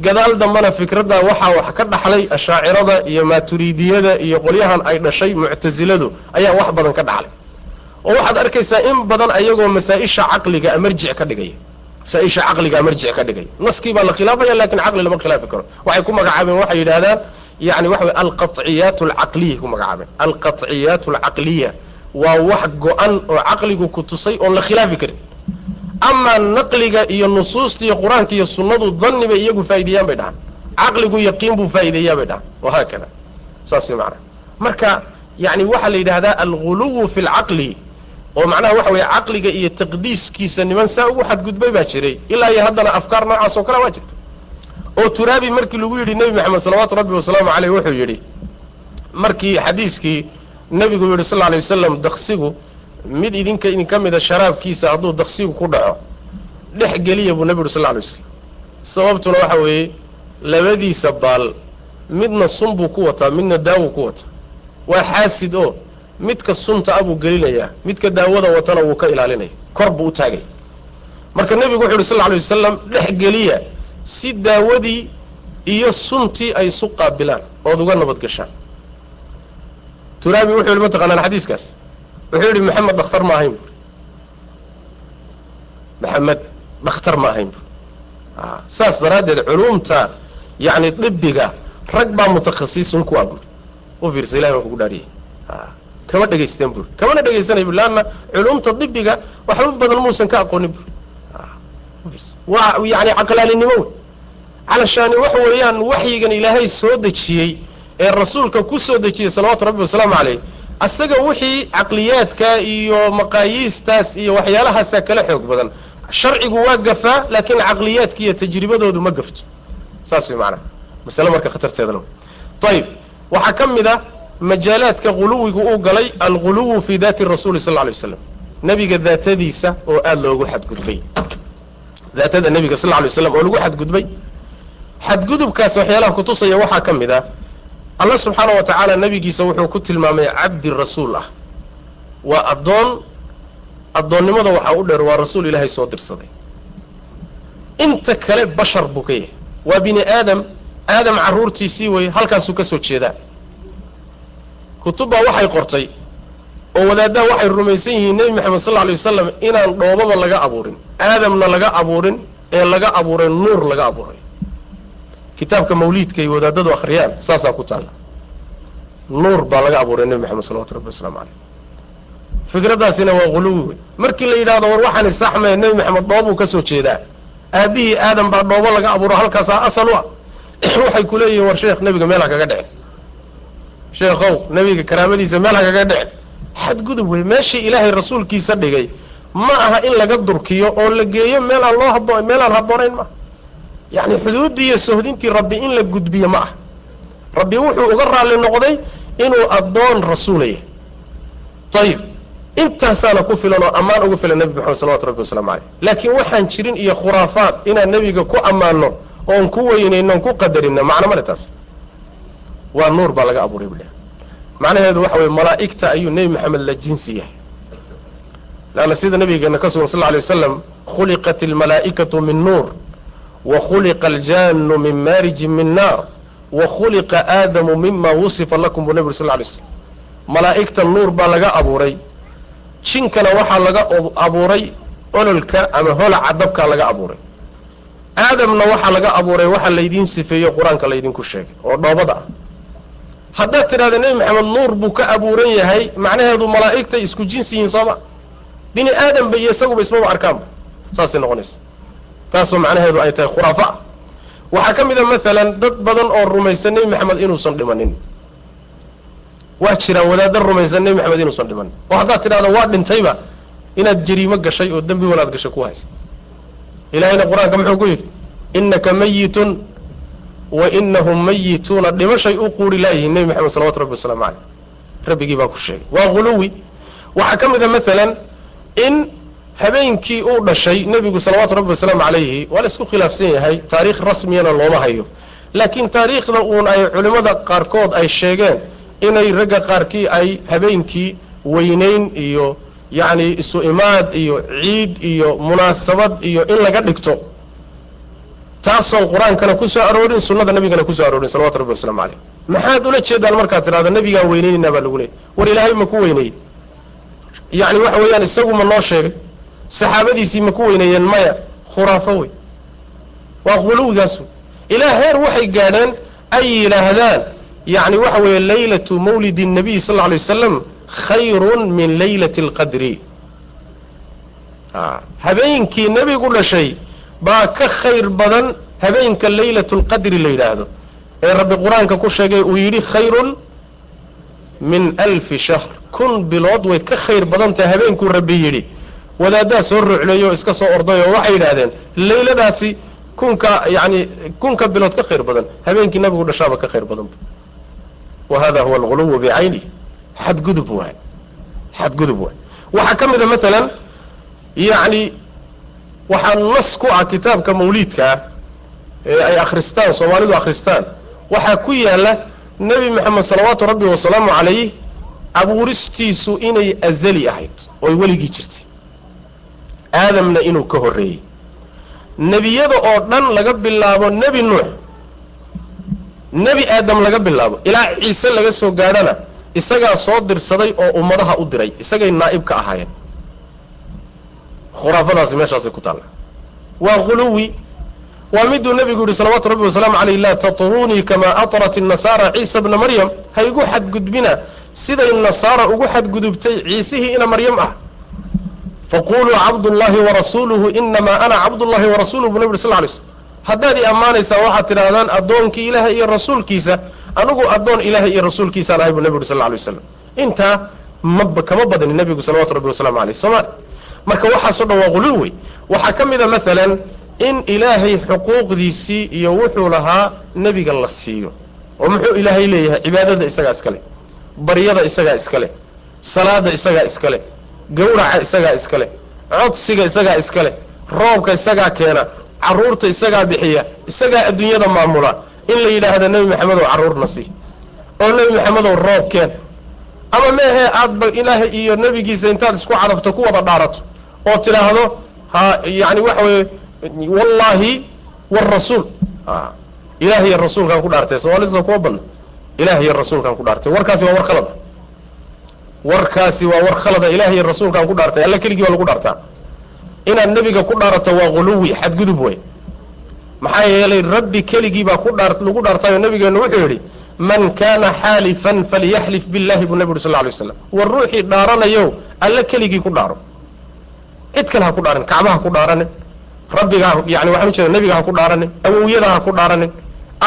gadaal dambena fikradda waxaa wax ka dhaxlay ashaacirada iyo maaturiidiyada iyo qolyahan ay dhashay muctasiladu ayaa wax badan ka dhaxlay oo waxaad arkaysaa in badan ayagoo masaa-isha caqliga marjic ka dhigaya masaa-isha caqliga marjic ka dhigaya naskii baa la khilaafaya laakiin caqli lama khilaafi karo. Waxay ku magacaabeen waxay yidhahdaan yani waxa wey alqaciyaat alcaqliya ku magacaabeen. Alqaciyaat alcaqliya waa wax go-an oo caqligu ku tusay oon la khilaafi karin. Amaa naqliga iyo nusuusta iyo qur'aanka iyo sunnadu danni bay iyagu faa'ideeyaan bay dhahaan. Caqligu yaqiin buu faa'ideeyaa bay dhahaan. Wahaakada saas way macnaha marka yani waxaa la yidhahdaa alguluwu fi lcaqli oo macnaha waxa weeye caqliga iyo taqdiiskiisa niman saa ugu xadgudbay baa jiray. Ilaa iyo haddana afkaar noocaas oo kale waa jirta oo turaabi markii lagu yidhi nebi maxamed salawaatu rabbi wasalaamu caleyh wuxuu yidhi markii xadiiskii nebigu yidhi sal alay wasalam daqsigu mid idinka idinka mida sharaabkiisa hadduu daqsigu ku dhaco dhex geliya buu nebi yidhi sal lla alay waslam sababtuna waxa weeye labadiisa baal midna sun buu ku wataa midna daawuu ku wataa. Waa xaasid oo midka sunta a buu gelinayaa midka daawada watana wuu ka ilaalinaya kor buu u taagaya marka nebigu wuxu yidhi sal lla alay wasalam dhex geliya si daawadii iyo suntii ay isu qaabilaan ood uga nabad gashaan. Turaabi wuxuu yidhi mataqaanaan xadiiskaas? Wuxuu yidhi maxamed dhakhtar ma ahayn buuri maxamed dhakhtar ma ahayn buuri saas daraaddeed culuumta yacni dibiga rag baa mutakhasisun ku ah buuri u fiirsa ilahi baan kugu dhaariyey kama dhegaysteen buuri kamana dhegaysanay buri leanna culuumta dibiga waxba badan muusan ka aqoonin buuri waa yani caqlaalinimo wey calashaani waxa weeyaan waxyigan ilaahay soo dejiyey ee rasuulka ku soo dejiyey salawaatu rabbi wasalaamu caleyh asaga wixii caqliyaadka iyo maqaayiistaas iyo waxyaalahaasa kala xoog badan. Sharcigu waa gafaa laakiin caqliyaadka iyo tajribadoodu ma gafto. Saas way macanaha masale marka khatarteeda la ayib waxaa ka mid a majaalaadka guluwigu uu galay alguluwu fi daati rasuuli sal alay waslam nebiga daatadiisa oo aada loogu xadgudbay. Daatada nebiga sal alay slam oo lagu xadgudbay. Xadgudubkaas waxyaalaha kutusaya waxaa ka mid ah allah subxaana wa tacaala nebigiisa wuxuu ku tilmaamay cabdi rasuul ah. Waa addoon addoonnimada waxaa u dheer waa rasuul ilaahay soo dirsaday. Inta kale bashar buu ka yahay. Waa bini aadam aadam carruurtiisii wey halkaasuu ka soo jeedaa kutubbaa waxay qortay oo wadaaddaha waxay rumaysan yihiin nebi moxamed sal lla alay wasalam inaan dhoobaba laga abuurin aadamna laga abuurin ee laga abuuray nuur laga abuuray. Kitaabka mawliidka ay wadaadadu akhriyaan saasaa ku taalla. Nuur baa laga abuuray nebi moxamed salawatu rabbi wasalaamu caleyh fikraddaasina waa huluwi wey markii la yidhahdo war waxaani saxmee nebi maxamed dhoobuu ka soo jeedaa. Aabihii aadam baa dhoobo laga abuuro halkaasaa asal u ah. Waxay ku leeyihiin war sheekh nebiga meel ha kaga dhicin sheekhow nebiga karaamadiisa meel ha kaga dhicin xadgudub wey meeshii ilaahay rasuulkiisa dhigay ma aha in laga durkiyo oo la geeyo meel aan loo habo meel aan habboonayn maaha yacni xuduuddii iyo sohdintii rabbi in la gudbiyo ma ah. Rabbi wuxuu uga raalli noqday inuu addoon rasuulaya. Ayib intaasaana ku filan oo ammaan ugu filan nebi moxamed salawatu rabbi wasalaamu caleyh laakiin waxaan jirin iyo khuraafaad inaan nebiga ku ammaano oon ku weynayno oon ku qadarino macno male taas waa nuur baa laga abuuray bidhah macnaheedu waxa weye malaa'igta ayuu nebi maxamed la jinsi yahay. Leanna sida nabigeena ka sugan sal lla alay wasalam khuliqat almalaa'ikatu min nuur wa khuliqa aljaanu min maarijin min naar wa khuliqa aadamu mima wusifa lakum buu nebi uri sal lla alay slam malaa'igta nuur baa laga abuuray. Jinkana waxaa laga abuuray ololka ama holaca dabkaa laga abuuray. Aadamna waxaa laga abuuray waxa laydiin sifeeyo qur'aanka laydinku sheegay oo dhoobada ah haddaad tidhahda nebi maxamed nuur buu ka abuuran yahay. Macnaheedu malaa'igtay isku jinsi yihiin sooma bini aadamba iyo isaguba ismaba arkaanba saasay noqonaysa. Taasoo macnaheedu ay tahay khuraafa. Ah waxaa ka mid a maalan dad badan oo rumaysan nebi maxamed inuusan dhimanin. Waa jiraan wadaadda rumaysan nebi maxamed inuusan dhimanin. Oo haddaad tidhahdo waa dhintayba inaad jariimo gashay oo dembi wanaad gashay ku haysta ilaahayna qur'aanka muxuu ku yidhi? Innaka mayitun wa inahum mayituuna dhimashay u quuri laayihiin nebi maxamed salawatu rabbi wasalaamu caleyh rabbigii baa ku sheegay. Waa huluwi waxaa ka mid a maalan in habeenkii uu dhashay nebigu salawaatu rabbi wasalaamu calayhi waa la isku khilaafsan yahay taariikh rasmiyana looma hayo. Laakiin taariikhda uun ay culimmada qaarkood ay sheegeen inay ragga qaarkii ay habeenkii weynayn iyo yacni isu imaad iyo ciid iyo munaasabad iyo in laga dhigto taasoon qur'aankana ku soo aroorin sunnada nabigana ku soo aroorin salawatu rabbi waslamu caleyh maxaad ula jeedaan markaad tidhahda nabigaan weynaynaynaa baa lagu leeyay war ilaahay ma ku weyneeyey. Yacni waxa weeyaan isagu ma noo sheegay. Saxaabadiisii ma ku weyneeyeen maya. Khuraafo wey. Waa quluwigaas wey ilaa heer waxay gaadheen ay yidhaahdaan yacni waxa weeye laylatu mawlidi nnabiy sal alla lay wasalam khayrun min laylati alqadri. Ah, habeenkii nebigu dhashay baa ka khayr badan habeenka laylat اlqadri la yidhaahdo. Ee rabbi qur'aanka ku sheegay uu yidhi khayrun min alfi shahr. Kun bilood way ka khayr badan tahay habeenkuu rabbi yidhi. Wadaaddaa soo rucleeyo iska soo orday oo waxay yidhaahdeen layladaasi kunka yani kunka bilood ka khayr badan habeenkii nabigu dhashaaba ka khayr badanba wa hada huwa alguluwu bicaynih xadgudub waay. Xadgudub waay. Waxaa ka mid a maalan yacni waxaa nas ku ah kitaabka mawliidkaa ee ay akhristaan soomaalidu akhristaan. Waxaa ku yaalla nebi moxamed salawaatu rabbi wasalaamu calayh abuuristiisu inay azali ahayd ooy weligii jirtay. Aadamna inuu ka horreeyey. Nebiyada oo dhan laga bilaabo nebi nuux. Nebi aadam laga bilaabo. Ilaa ciise laga soo gaadhana isagaa soo dirsaday oo ummadaha u diray isagay naa'ib ka ahaayeen khuraafadaasi meeshaasay ku taalla waa khuluwi. Waa miduu nebigu yidhi salawaatu rabbi wasalaamu caleyh laa tatrunii kamaa atrat innasaara ciisa bna maryam. Ha igu xadgudbina siday nasaara ugu xadgudubtay ciisihii ina maryam ah. Faquluu cabdullaahi warasuuluhu inamaa ana cabdullahi warasuluhu buu nebi uri sal ly slm haddaad i ammaanaysaan waxaad tidhaahdaan addoonkii ilaahay iyo rasuulkiisa. Anigu addoon ilaahay iyo rasuulkiisaan ahay buu nebi uri sal ly waslam intaa maba kama badni nebigu salawatu rabbi wasalamu aleyh somaali marka waxaasoo dhan waa quluw wey waxaa ka mid a maalan in ilaahay xuquuqdiisii iyo wuxuu lahaa nebiga la siiyo. Oo muxuu ilaahay leeyahay? Cibaadada isagaa iskale baryada isagaa iskale salaada isagaa iskale gawraca isagaa iskale codsiga isagaa iskale roobka isagaa keena carruurta isagaa bixiya isagaa adduunyada maamula. In la yidhaahdo nebi maxamedow carruurna sii. Oo nebi maxamedow roob keen. Ama meehee aadba ilaahay iyo nebigiisa intaad isku cadabto ku wada dhaarato oo tidhaahdo ha yani waxa weeye wallaahi warasuul ilaah iyo rasuulkaan ku dhaartay soomaalida kuma badna ilaah iyo rasuulkaan ku dhaartay. Warkaasi waa war khalada warkaasi waa war khalada ilaah iyo rasuulkaan ku dhaartay alla keligii baa lagu dhaartaa. Inaad nebiga ku dhaarato waa quluwi xadgudub wey maxaa yeelay rabbi keligii baa ku dhaa lagu dhaartayoo nabigeenu wuxuu yidhi man kana xaalifan falyaxlif billahi buu nabi uri sal lay slam war ruuxii dhaaranayo alla keligii ku dhaaro cid kale ha ku dhaaran kacba ha ku dhaaranin rabbiga yani waxaan ujeeda nebiga ha ku dhaaranin awowyada ha ku dhaaranin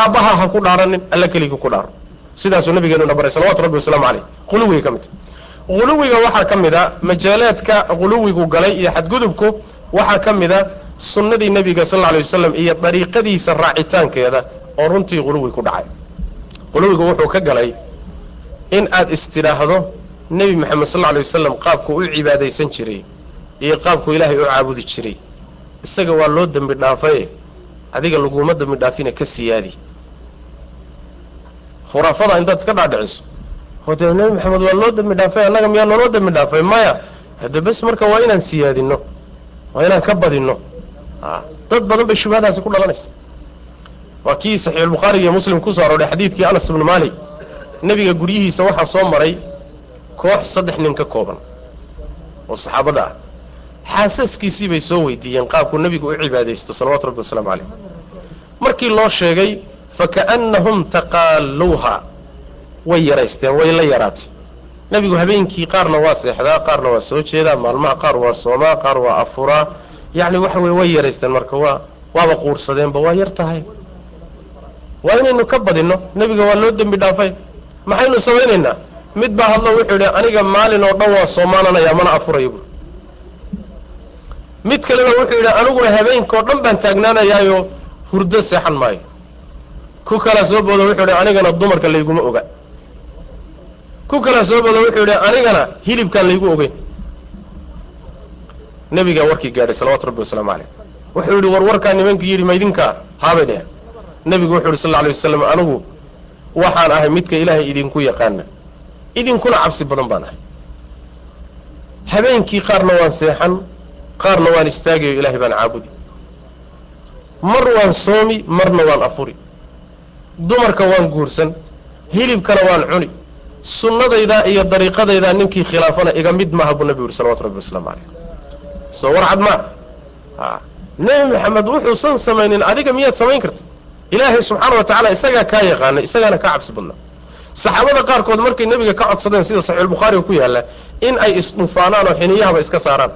aabbaha ha ku dhaaranin alla keligii ku dhaaro. Sidaasuu nabigeenuna baray salawatu rabbi wasalaamu caleyh quluwiga ka mid. Quluwiga waxaa ka mid a majaalaadka quluwigu galay iyo xadgudubku waxaa ka mid a sunnadii nebiga sal lla lay wasalam iyo dariiqadiisa raacitaankeeda oo runtii quluwi ku dhacay. Quluwigu wuxuu ka galay in aad istidhaahdo nebi moxamed sal lla lay wasalam qaabku u cibaadaysan jiray iyo qaabku ilaahay u caabudi jiray. Isaga waa loo dembi dhaafaye adiga laguma dembi dhaafina ka siyaadi. Khuraafada intaad iska dhaadhiciso. Hode nebi maxamed waa loo dembi dhaafay annaga miyaa naloo dembi dhaafay? Maya hade bes marka waa inaan siyaadino waa inaan ka badino dad badan bay shubhadaasi ku dhalanaysa. Waa kii saxiixulbukhaariga iyo muslim ku soo arooray xadiidkii anas ibnu maalik. Nebiga guryihiisa waxaa soo maray koox saddex nin ka kooban oo saxaabada ah xaasaskiisii bay soo weydiiyeen qaabkuu nebigu u cibaadaysto salawatu rabbi wasalaamu caleyh markii loo sheegay faka'annahum taqaaluuha way yaraysteen way la yaraatay. Nebigu habeenkii qaarna waa seexdaa qaarna waa soo jeedaa maalmaha qaar waa soomaa qaar waa afuraa. Yacni waxa weye way yaraysteen marka waa waaba quursadeenba waa yar tahay. Waa inaynu ka badinno nebiga waa loo dembi dhaafay. Maxaynu samaynaynaa? Mid baa hadlo wuxuu yidhi aniga maalin oo dhan waa soomaananayaa mana afurayo. bu mid kalena wuxuu yidhi aniguna habeenkao dhan baan taagnaanayaayo hurdo seexan maayo. Ku kalaa soo boodo wuxuu yidhi anigana dumarka layguma oga. Ku kalaa soo boodo wuxuu yidhi anigana hilibkaan laygu ogeyn. Nebigaa warkii gaadhay salawatu rabbi wasalaamu caleyh wuxuu yidhi war warkaa nimankii yidhi maydinkaa haabay dheheen. Nebigu wuxuu yidhi sal lla alay wasalam anigu waxaan ahay midka ilaahay idinku yaqaana idinkuna cabsi badan baan ahay. Habeenkii qaarna waan seexan qaarna waan istaagayo ilaahay baan caabudi. Mar waan soomi marna waan afuri. Dumarka waan guursan hilibkana waan cuni. Sunnadaydaa iyo dariiqadaydaa ninkii khilaafana iga mid maaha buu nabigu yidhi salawatu rabbi wasalaamu caleyh soo warcad maa a nebi maxamed wuxuusan samaynin adiga miyaad samayn karta ilaahay subxaana wa tacaala isagaa kaa yaqaanay isagaana kaa cabsi badnaa. Saxaabada qaarkood markay nebiga ka codsadeen sida saxiixulbukhaariga ku yaalla in ay isdhufaanaan oo xiniyahaba iska saaraan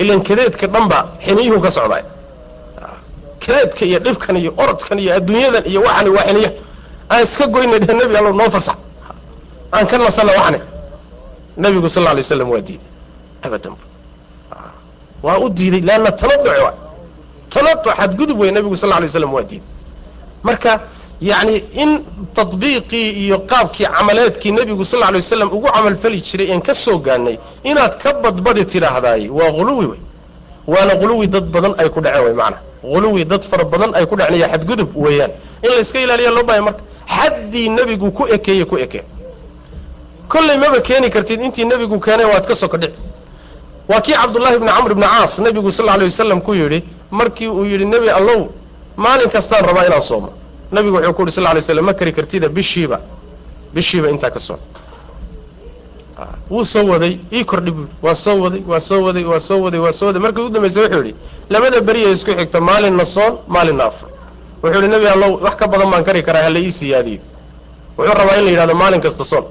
ilan kadeedka dhanba xiniyuhu ka socdaay kadeedka iyo dhibkan iyo orodkan iyo adduunyadan iyo waxani waa xiniya. Aan iska goyna dheh nebi allow noo fasax aan ka nasanna waxani. Nebigu sal lla alay waslam waa diiday. Abadan. Waa u diiday leanna tanaduc waay tanaduc xadgudub wey nebigu sal lla alay waslam waa diiday. Marka yacni in tadbiiqii iyo qaabkii camaleedkii nebigu sal alay wasalam ugu camalfali jiray een ka soo gaannay inaad ka badbadi tidhaahdaay waa huluwi wey waana huluwi dad badan ay ku dhaceen wey macnaha huluwi dad fara badan ay ku dhaceen iyo xadgudub weeyaan. In la iska ilaaliya loo baaya marka xaddii nebigu ku ekeeye ku ekee. Kollay maba keeni kartid intii nebigu keenay waad ka soko dhici waa kii cabdullaahi bni camr bni caas nebigu sal alay wasalam ku yidhi markii uu yidhi nebi allow maalin kastaan rabaa inaan soomo nabigu wuxuu ku yidhi sal lay slam ma kari kartida bishiiba. Bishiiba intaa ka soo. Wuu soo waday ii kordhi buu waa soo waday waa soo waday waa soo waday waa soo waday. Markii ugu dambaysa wuxuu yidhi labada beriya isku xigta maalinna soon maalinna afur wuxuu yidhi nebi allow wax ka badan baan kari karaa hala ii siyaadiyo wuxuu rabaa in la yidhahdo maalin kasta soon.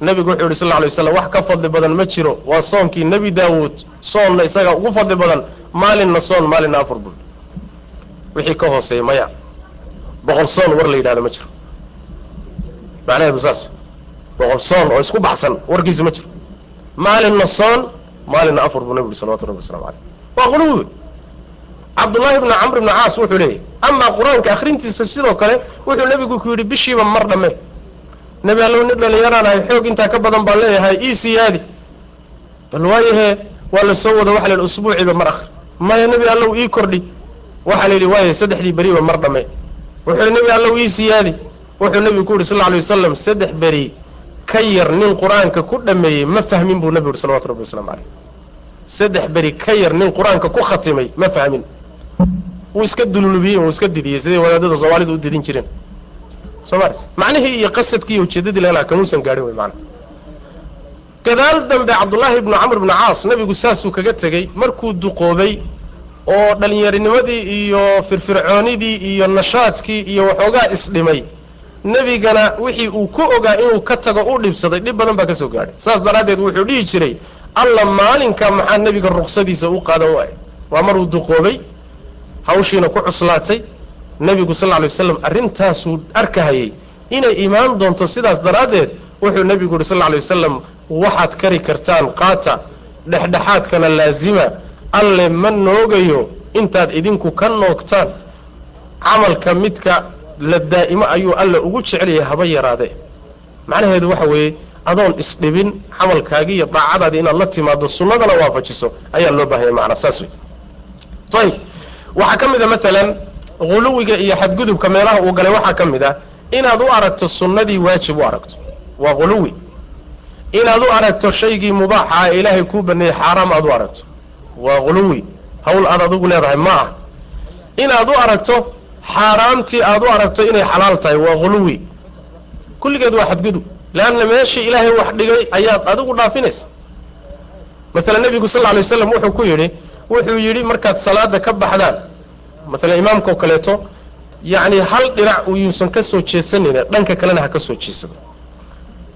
Nebigu wuxuu yidhi sal lla alay waslam wax ka fadli badan ma jiro waa soonkii nebi daawuud soonna isaga ugu fadli badan maalinna soon maalinna afur buu wixii ka hooseeya maya boqol soon war la yidhahdo ma jiro. Macnaheedu saas. Boqol soon oo isku baxsan warkiisu ma jiro. Maalinna soon maalinna afur buu nabi yuri salawatu rabbi waslamu caleyh waa quluwi cabdullaahi bni camr bni caas wuxuu leeyahy amaa qur'aanka akhrintiisa sidoo kale wuxuu nebigu ku yidhi bishiiba mar dhamme. Nebi allow nin dhalinyaraanahay xoog intaa ka badan baan leeyahay ii siyaadi bal waayahee waa la soo wada waxa la yidhi usbuuciiba mar akhri. Maya nebi allow ii kordhi. Waxaa la yidhi waaya saddexdii beriba mar dhamme wuxuu nebi allow ii siyaadi wuxuu nebigu ku yidhi sal alay wasalam saddex beri ka yar nin qur'aanka ku dhameeyey ma fahmin buu nebigu yidhi salawatu rabbi waslamu caleyh saddex beri ka yar nin qur'aanka ku khatimay ma fahmin. Wuu iska dululubiyey wuu iska didiyey siday wadaadada soomaalidu u didin jireen? Soo maart macnihii iyo qasadkii iyo ujeeddadii laga kamuusan gaadhin wey macana gadaal dambe cabdullaahi ibnu camr ibnu caas nebigu saasuu kaga tegey markuu duqoobay oo dhallinyarinimadii iyo firfircoonidii iyo nashaadkii iyo waxoogaa isdhimay. Nebigana wixii uu ku ogaa inuu ka tago u dhibsaday dhib badan baa ka soo gaadhay saas daraaddeed wuxuu dhihi jiray alla maalinka maxaa nebiga ruksadiisa u qaadan waaya waa maruu duqoobay hawshiina ku cuslaatay. Nebigu sal lla alay waslam arrintaasuu arkahayay. Inay imaan doonto sidaas daraaddeed wuxuu nebigu yidhi sal lla alay wasalam waxaad kari kartaan qaata dhexdhexaadkana laazima alle ma noogayo intaad idinku ka noogtaan camalka midka la daa'imo ayuu alle ugu jecelyahay haba yaraadee macnaheedu waxa weeye adoon isdhibin camalkaagii iyo daacadaadii inaad la timaado sunnadana waafajiso ayaa loo baahanya macnaa saas wey ayib waxaa ka mid a maalan huluwiga iyo xadgudubka meelaha uu galay waxaa ka mid ah inaad u aragto sunnadii waajib u aragto. Waa huluwi inaad u aragto shaygii mubaaxa ee ilaahay kuu baneeyey xaaraam aad u aragto waa huluwi hawl aad adigu leedahay ma ah inaad u aragto xaaraamtii aad u aragto inay xalaal tahay waa huluwi kulligeed waa xadgudub. Leanna meeshii ilaahay wax dhigay ayaad adigu dhaafinaysa. Maalan nebigu sal alay waslam wuxuu ku yidhi wuxuu yidhi markaad salaada ka baxdaan maalan imaamkaoo kaleeto yacni hal dhinac yuusan ka soo jeesanayna dhanka kalena ha ka soo jeesado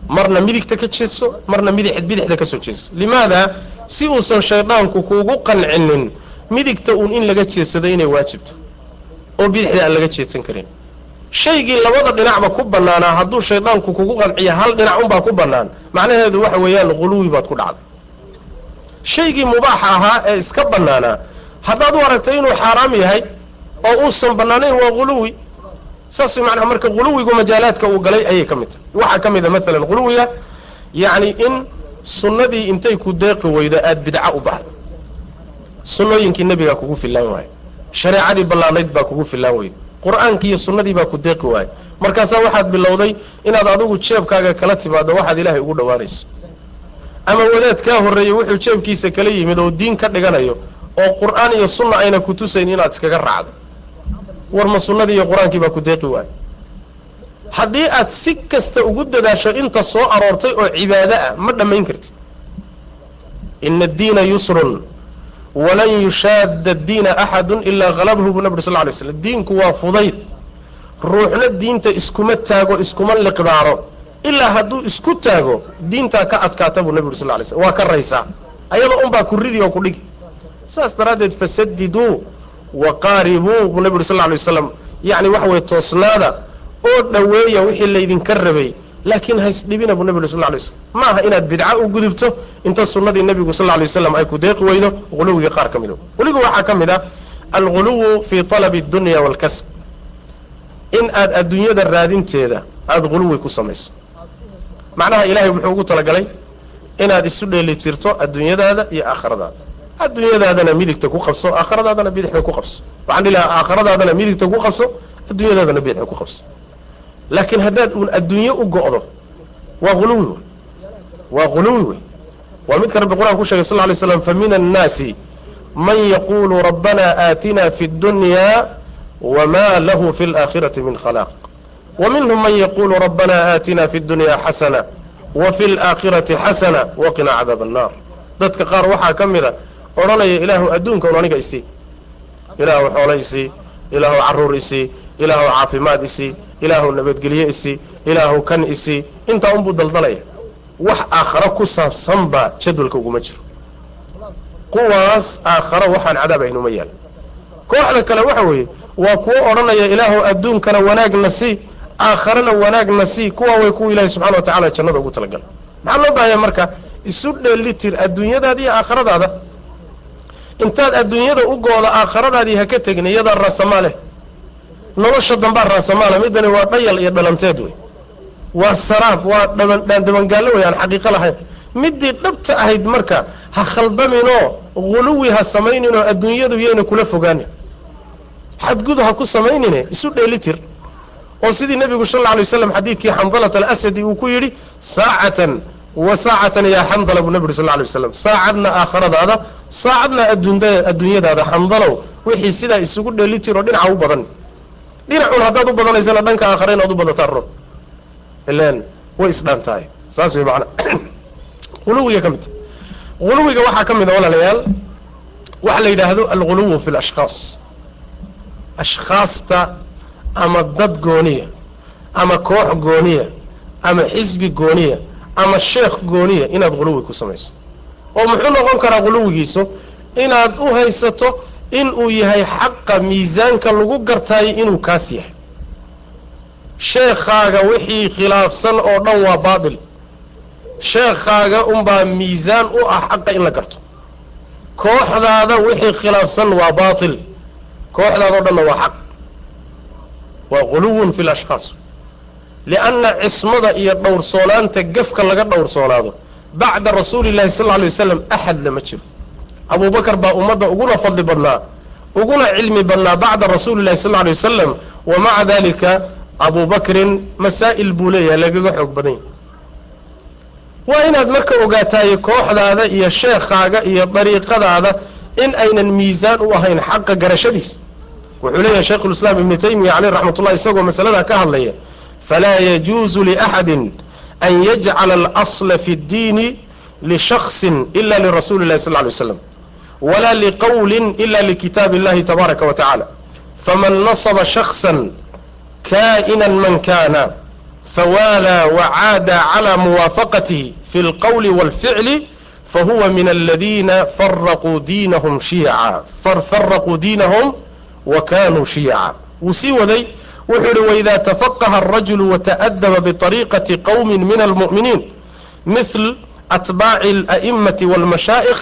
marna midigta ka jeeso marna midix bidixda ka soo jeeso. Limaada si uusan shaydaanku kuugu qancinin midigta uun in laga jeesado inay waajibta oo bidixda aan laga jeesan karin. Shaygii labada dhinacba ku bannaanaa hadduu shaydaanku kugu qanciya hal dhinac unbaa ku bannaan. Macnaheedu waxa weeyaan huluwi baad ku dhacday. Shaygii mubaaxa ahaa ee iska bannaanaa haddaad u aragto inuu xaaraam yahay oo uusan bannaanayn waa huluwi saas macnaha marka huluwigu majaalaadka uu galay ayay ka mid tahay. Waxaa ka mid a maalan huluwiga yacni in sunnadii intay ku deeqi weydo aada bidca u baxdo. Sunnooyinkii nebigaa kugu fillaan waayo shareecadii ballaanayd baa kugu fillaan weyda qur'aankii iyo sunnadii baa ku deeqi waayo markaasaa waxaad bilowday inaad adigu jeebkaaga kala timaaddo waxaad ilaahay ugu dhowaanayso ama wadaad kaa horreeyey wuxuu jeebkiisa kala yimid oo diin ka dhiganayo oo qur'aan iyo sunna ayna ku tusayn inaad iskaga raacdo war ma sunnadii iyo qur'aankii baa ku deeqi waayo haddii aad si kasta ugu dadaasho inta soo aroortay oo cibaado ah ma dhammayn kartid. Ina addiina yusrun walan yushaadda addiina axadun ilaa halabhu buu nabig sal lla alay slam diinku waa fudayd. Ruuxna diinta iskuma taago iskuma liqdaaro. Ilaa hadduu isku taago diintaa ka adkaata buu nabi uri sal lay slm waa ka raysaa. Ayada unbaa ku ridi oo ku dhigi. Saas daraaddeed fasadiduu waqaaribuu buu nabi uri sal lay waslam yacni waxa weye toosnaada oo dhoweeya wixii laydinka rabay laakiin haysdhibina buu nabi uri sal lay slm ma aha inaad bidca u gudubto inta sunnadii nebigu sal lay waslam ay ku deeqi weydo huluwigii qaar ka mid o huligu waxaa ka mid ah alguluwu fii talabi addunya waalkasb in aad adduunyada raadinteeda aada huluwi ku samayso. Macnaha ilaahay muxuu ugu talagalay inaad isu dheelitirto adduunyadaada iyo aakhiradaada adduunyadaadana midigta ku qabso aakhiradaadana bidixda ku qabso waxaan dhihi lahaa aakhiradaadana midigta ku qabso adduunyadaadana bidixda ku qabso laakiin haddaad uun adduunye u go'do waa huluwi wey waa huluwi wey waa midka rabbi qur-aan ku shegay sal ly slam fa min annaasi man yaquulu rabbana aatina fi اddunya wma lahu fi اlآkhiraةi min khalaaq وminhm man yaqulu rabbana aatina fi اdunya xasana وfi اlآkhiraةi xasana waqina cadaab الnar dadka qaar waxaa ka mida odhanaya ilaahu un aniga isii ilaahu xoolo isii ilaahu carruur isii ilaahu caafimaad isii ilaahu nabadgelye isii ilaahu kan isii intaa unbuu daldalaya. Wax aakharo ku saabsanba jadwalka uguma jiro. Kuwaas aakharo waxaan cadaab aynuma yaal. Kooxda kale waxa weeye waa kuwo odhanaya ilaahu adduunkana wanaagna sii aakharana wanaagna sii kuwaa way kuwa ilaahay subxana wa tacala jannada ugu talagala maxaa loo baahaya marka? Isu dheelitir adduunyadaada iyo aakhiradaada intaad adduunyada u gooda aakhiradaadii ha ka tegin iyadaa raasamaa leh. Nolosha dambaa raasamaale midani waa dhayal iyo dhalanteed wey. Waa saraab waa dhaban dabangaallo wey aan xaqiiqo lahayn. Midii dhabta ahayd marka ha khaldaminoo huluwi ha samayninoo adduunyadu yayna kula fogaanin. Xadgud ha ku samaynine isu dheelitir oo sidii nebigu sal alla alay waslam xadiidkii xandalat alasadi uu ku yidhi saacatan wa saacatan yaa xandala buu nebi uri sal alay waslam saacadna aakhiradaada saacadna adduunyadaada xandalow wixii sidaa isugu dheelitiroo dhinaca u badan. Dhinacun haddaad u badanaysana dhanka aakhare inaad u badataa rob ilan way isdhaan tahay. Saas way macana huluwiga ka midta huluwiga waxaa ka mid a walaalayaal waxa la yidhaahdo alguluwu fi lashkhaas ashkhaasta ama dad gooniya ama koox gooniya ama xisbi gooniya ama sheekh gooniya inaad huluwi ku samayso. oo muxuu noqon karaa huluwigiisu inaad u haysato in uu yahay xaqa miisaanka lagu gartaayo inuu kaas yahay. Sheekhaaga wixii khilaafsan oo dhan waa baatil. Sheekhaaga unbaa miisaan u ah xaqa in la garto. Kooxdaada wixii khilaafsan waa baatil. Kooxdaada o dhanna waa xaq. Waa guluwun fi lashkhaas lianna cismada iyo dhowrsoonaanta gefka laga dhowrsoonaado bacda rasuuli llahi sal lla lay wasalam axad lama jiro abubakar baa ummadda uguna fadli badnaa uguna cilmi badnaa bacda rasuuli llahi sal alay wasalam wa maca dalika abubakrin masaa'il buu leeyahay lagaga xoog badan waa inaad marka ogaataaye kooxdaada iyo sheekhaaga iyo dariiqadaada in aynan miisaan u ahayn xaqa garashadiis wuxuu leeyahay shaykhulislaam ibnu taymiya caleyh raxmat isagoo masaladaa ka hadlaya falaa yajuuzu liaxadin an yajcala alasla fi ddiini lishaksin ila lirasuuli llahi sal lla alay waslam wla liqowlin ila likitaabi اllahi tabaaraka wa tacaala faman nasba shaksan kaa'inan man kana fawaalaa wacaada calى muwaafaqatihi fi اlqowli wاlficli fahuwa min aladiina faraquu diinahum shiyaca faraquu diinahum wa kanuu shiyaca wuu sii waday wuxuu ihi waidaa tafaqaha arajulu wata'adaba biariiqati qowmin min almu'miniin mithl atbaaci ala'imati waalmashaa'ikh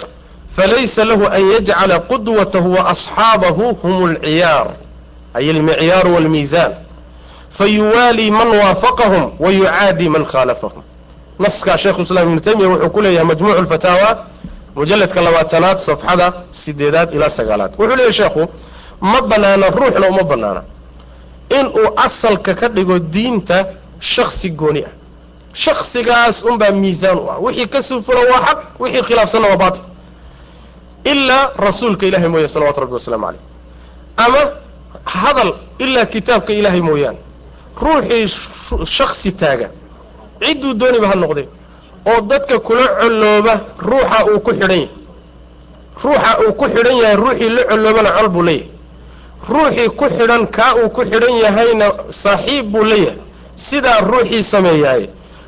falaysa lahu an yajcala qudwatahu waasxaabahu hum lciyaar ay almicyaaru waalmiisaan fayuwaalii man waafaqahum wayucaadii man khaalafahum. Naskaa sheikhu islaam ibnu taymiya wuxuu ku leeyahay majmuucu lfataawa mujalladka labaatanaad safxada sideedaad ilaa sagaalaad. Wuxuu leeyahy sheekhu ma banaana ruuxna uma banaana inuu asalka ka dhigo diinta shaksi gooni ah. Shaksigaas unbaa miisaan u ah. Wixii ka sufula waa xaq wixii khilaafsanna waa baatil. Ilaa rasuulka ilahay mooye salawatu rabbi wasalaamu caleyh ama hadal ilaa kitaabka ilaahay mooyaane ruuxii shaksi taaga. Cidduu dooniba ha noqdee oo dadka kula collooba ruuxa uu ku xidhan yahay. Ruuxa uu ku xidhan yahay ruuxii la colloobana col buu leeyahay ruuxii ku xidhan kaa uu ku xidhan yahayna saaxiib buu leeyahay sidaa ruuxii sameeyaay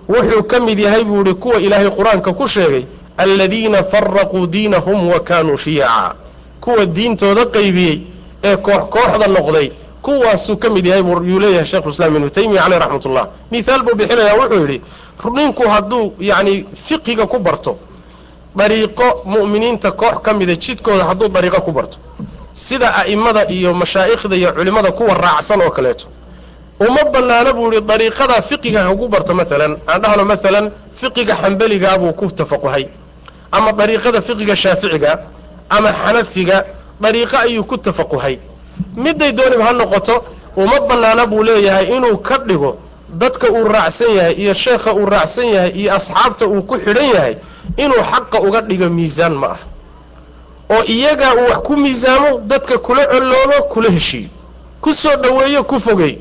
wuxuu ka mid yahay buu ihi kuwa ilaahay qur'aanka ku sheegay aladiina faraquu diinahum wa kaanuu shiyaca kuwa diintooda qaybiyey ee koox kooxda noqday kuwaasuu ka mid yahay yuu leeyahay sheikhulislaam ibnu taymiya caleyh raxmat ullah mithaal buu bixinayaa wuxuu yidhi ninku hadduu yacni fiqiga ku barto dariiqo mu'miniinta koox ka mida jidkooda hadduu dariiqo ku barto sida a'imada iyo mashaa'ikhda iyo culimmada kuwa raacsan oo kaleeto. Uma banaana buu yihi dariiqadaa fiqiga haku barto maalan aan dhahno maalan fiqiga xambeligaa buu ku tafaquhay ama dariiqada fiqiga shaaficiga ama xanafiga dariiqo ayuu ku tafaquhay midday dooniba ha noqoto uma banaana buu leeyahay inuu ka dhigo dadka uu raacsan yahay iyo sheekha uu raacsan yahay iyo asxaabta uu ku xidhan yahay inuu xaqa uga dhigo miisaan ma ah oo iyagaa uu wax ku miisaamo dadka kula colloobo kula heshiiyo ku soo dhoweeyo ku fogeey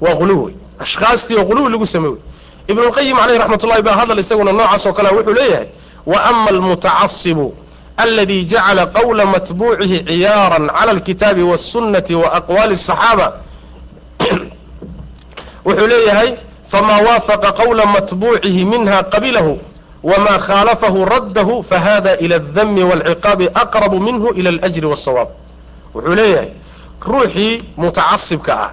waa qulu wey ashkaastii oo qulu lagu samey wey ibnulqayim caleyh raxmat ullahi baa hadal isaguna noocaas oo kalea wuxuu leeyahay wa ama almutacasibu aladi jacala qowla matbuucihi ciyaaran cala alkitaabi waasunnati wa aqwaali asaxaaba wuxuu leeyahay famaa waafaqa qowla matbuucihi minha qabilahu wma khaalafahu raddahu fahada ila aldami wاlciqaabi aqrabu minhu ila alajri wاsawaab wuxuu leeyahay ruuxii mutacasibka ah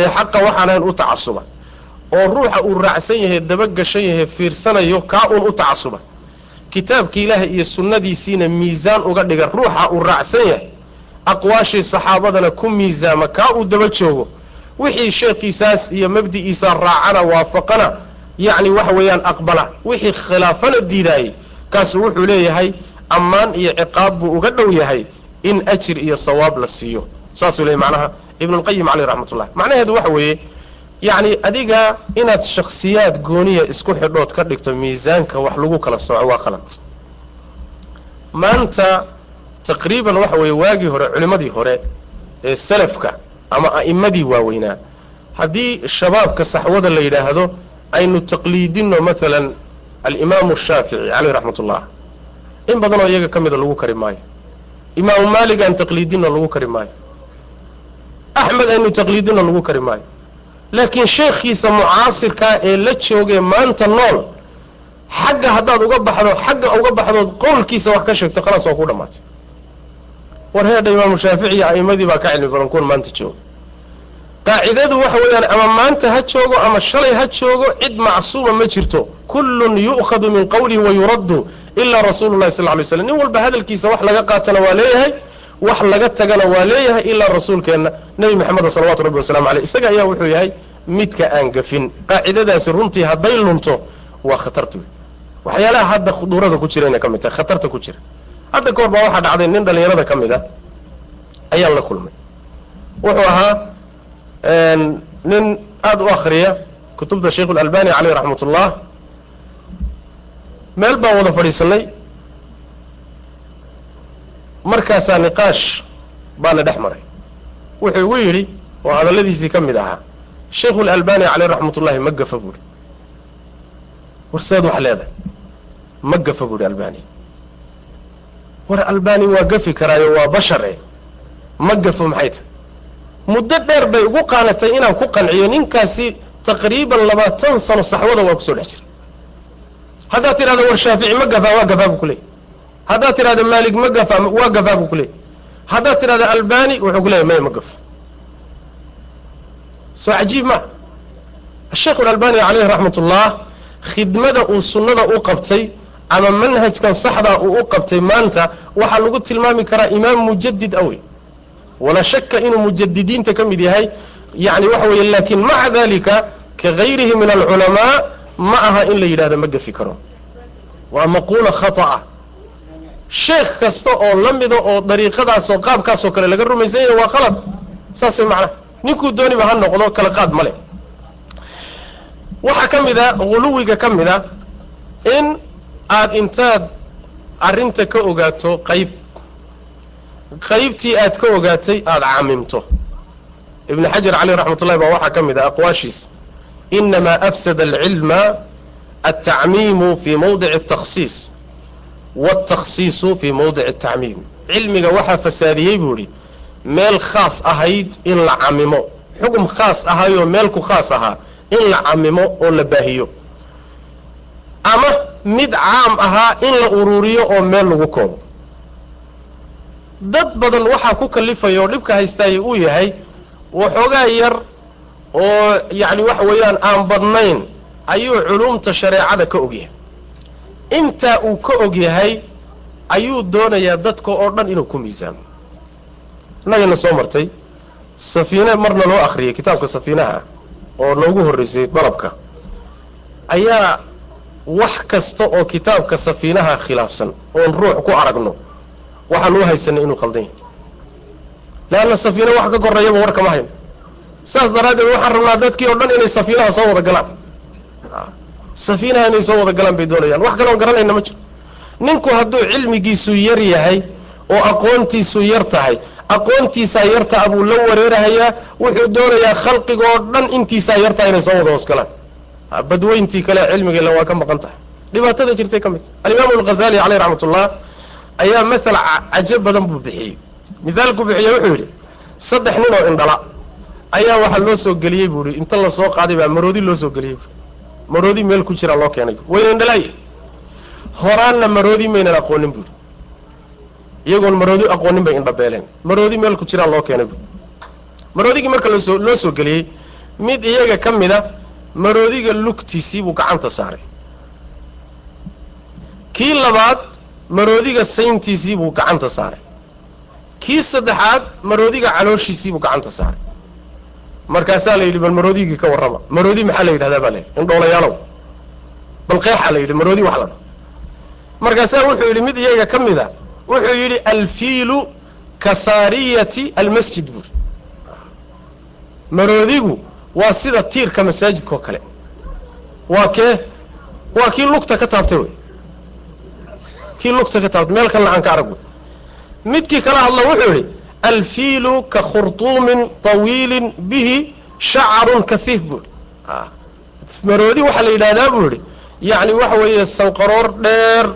ee xaqa waxaan ahayn u tacasuba oo ruuxa uu raacsan yahay dabagashan yahay fiirsanayo kaa uun u tacasuba kitaabka ilaahay iyo sunnadiisiina miisaan uga dhiga ruuxa uu raacsan yahay aqwaashii saxaabadana ku miisaama kaa uu daba joogo wixii sheekhiisaas iyo mabdi'iisa raacana waafaqana yacni waxa weeyaan aqbala. Wixii khilaafana diidaayey kaasu wuxuu leeyahay ammaan iyo ciqaab buu uga dhow yahay in ajir iyo sawaab la siiyo. Saasuu leeyahy macnaha ibnulqayim caleyh raxmatullah. Macnaheedu waxa weeye yacni adiga inaad shakhsiyaad gooniya isku xidhood ka dhigto miisaanka wax lagu kala sooco waa qalad maanta taqriiban waxa weeye waagii hore culimmadii hore ee salafka ama a'immadii waaweynaa haddii shabaabka saxwada la yidhaahdo aynu taqliidinno maalan alimaamu shaafici caleyh raxmat ullah in badanoo iyaga ka mida lagu kari maayo. Imaamu maalig aan taqliidinno lagu kari maayo. Axmed aynu taqliidinno lagu kari maayo. Laakiin sheekhiisa mucaasirkaa ee la joogee maanta nool xagga haddaad uga baxdo xagga uga baxdood qowlkiisa wax ka sheegto khalaas waa ku dhammaatay. War heedha imaamu shaafici iyo a'immadii baa ka cilmi badan kuwan maanta jooga qaacidadu waxa weeyaan ama maanta ha joogo ama shalay ha joogo cid macsuuma ma jirto. Kullun yu'khadu min qawlihi wa yuraddu ilaa rasuulu llahi sal ly slam nin walba hadalkiisa wax laga qaatana waa leeyahay wax laga tagana waa leeyahay ilaa rasuulkeenna nebi maxameda salawatu rabbi wasalamu aleyh isaga ayaa wuxuu yahay midka aan gafin. Qaacidadaasi runtii hadday lunto waa khatarta wey waxyaalaha hadda khuduurada ku jirayna ka mid tahay khatarta ku jira. Hadda ka hor baa waxaa dhacday nin dhallinyarada ka mid a ayaan la kulmay. Wuxuu ahaa nin aada u akriya kutubta sheikhu lalbani caleyh raxmat ullah meel baan wada fadhiisanay. Markaasaa niqaash baana dhex maray. Wuxuu igu yidhi oo hadalladiisii ka mid ahaa. Sheikhu lalbani caleyh raxmat ullahi ma gafa buuhi warseed wax leedahay. Ma gafa buuhi albani. War albani waa gafi karaayo waa bashare ma gafo maxay tahay muddo dheer bay ugu qaanatay inaan ku qanciyo ninkaasi taqriiban labaatan sano saxwada waa ku soo dhex jira. Haddaad tidhahda war shaafici ma gafaa waa gafaa buu ku leeyay haddaad tidhahda maalig ma gafaa waa gafaa buu ku leeyay haddaad tidhahda albani wuxuu ku leeyay maya ma gafo. Soo cajiib ma asheikhu alalbani caleyhi raxmat ullah khidmada uu sunnada u qabtay ama manhajkan saxdaa uu u qabtay maanta waxaa lagu tilmaami karaa imaam mujadid awey walaa shaka inuu mujadidiinta ka mid yahay. Yani waxa weeye laakin maca dalika ka gayrihi min alculamaa ma aha in la yidhahdo ma gafi karo. Waa maquula khata'a. Sheekh kasta oo la mida oo dariiqadaasoo qaabkaasoo kale laga rumaysan yahay waa qalad saasay macnaha ninkuu dooniba ha noqdo kala qaad ma leh. Waxaa ka mid a huluwiga ka mid a in aad intaad arrinta ka ogaato qayb qaybtii aad ka ogaatay aada camimto ibn xajar caleyh raxmat ullahi baa waxaa ka mid ah aqwaashiis. Inamaa afsada alcilma altacmiimu fii mawdici atakhsiis waaltakhsiisu fii mawdici atacmiim cilmiga waxaa fasaadiyey buu idhi meel khaas ahayd in la camimo xugum khaas ahayoo meelku khaas ahaa in la camimo oo la baahiyo. Ama mid caam ahaa in la uruuriyo oo meel lagu koobo dad badan waxaa ku kalifaya oo dhibka haystaaya uu yahay waxoogaa yar oo yacni waxa weeyaan aan badnayn ayuu culumta shareecada ka og yahay intaa uu ka og yahay ayuu doonayaa dadka oo dhan inuu ku miisaamo innagana soo martay safiine marna loo akhriyay kitaabka safiinaha oo noogu horraysay dalabka ayaa wax kasta oo kitaabka safiinaha khilaafsan oon ruux ku aragno waxaan u haysanay inuu khaldan yahay leanna safiina wax ka korreeyaba war kama hayno saas daraaddeed waxaan rabnaa dadkii oo dhan inay safiinaha soo wada galaan. Safiinaha inay soo wada galaan bay doonayaan. Wax kaloon garanayna ma jiro. Ninku hadduu cilmigiisu yar yahay oo aqoontiisu yar tahay aqoontiisaa yartaa buu la wareerahayaa wuxuu doonayaa khalqiga oo dhan intiisaa yartaa inay soo wada hoos galaan. Badweyntii kale cilmigeela waa ka maqan tahay. Dhibaatada jirtay ka mid. Alimaamu alghazali caleyh raxmat ullah ayaa mathal cajo badan buu bixiyey. Mithaalku bixiye wuxuu yidhi saddex nin oo indhala. Ayaa waxaa loo soo geliyey buu ihi inta la soo qaaday baa maroodi loo soo geliyey. Maroodi meel ku jiraa loo keenay. Wayna indhalaaye. Horaanna maroodi maynan aqoonin buuri iyagoon maroodi aqoonin bay indhabeeleen. Maroodi meel ku jiraa loo keenay buuri maroodigii marka loosoo loo soo geliyey mid iyaga ka mid a maroodiga lugtiisii buu gacanta saaray. Kii labaad maroodiga sayntiisii buu gacanta saaray. Kii saddexaad maroodiga calooshiisii buu gacanta saaray. Markaasaa la yidhi bal maroodigii ka warrama. Maroodi maxaa la yidhahdaa baa la yidhi indhoolayaalow bal qeexaa la yidhi maroodi wax la dha markaasaa wuxuu yidhi mid iyaga ka mid a wuxuu yidhi alfiilu kasaariyati almasjid buuri maroodigu waa sida tiirka masaajidka oo kale. Waa kee? Waa kii lugta ka taabtay wey kii lugta ka taabtay meel kalena aan ka arag midkii kala hadlo wuxuu yidhi alfiilu ka khurtuumin tawiilin bihi shacarun kafiif buuri maroodi waxaa la yidhahdaa buu yidhi yacni waxa weeye sanqaroor dheer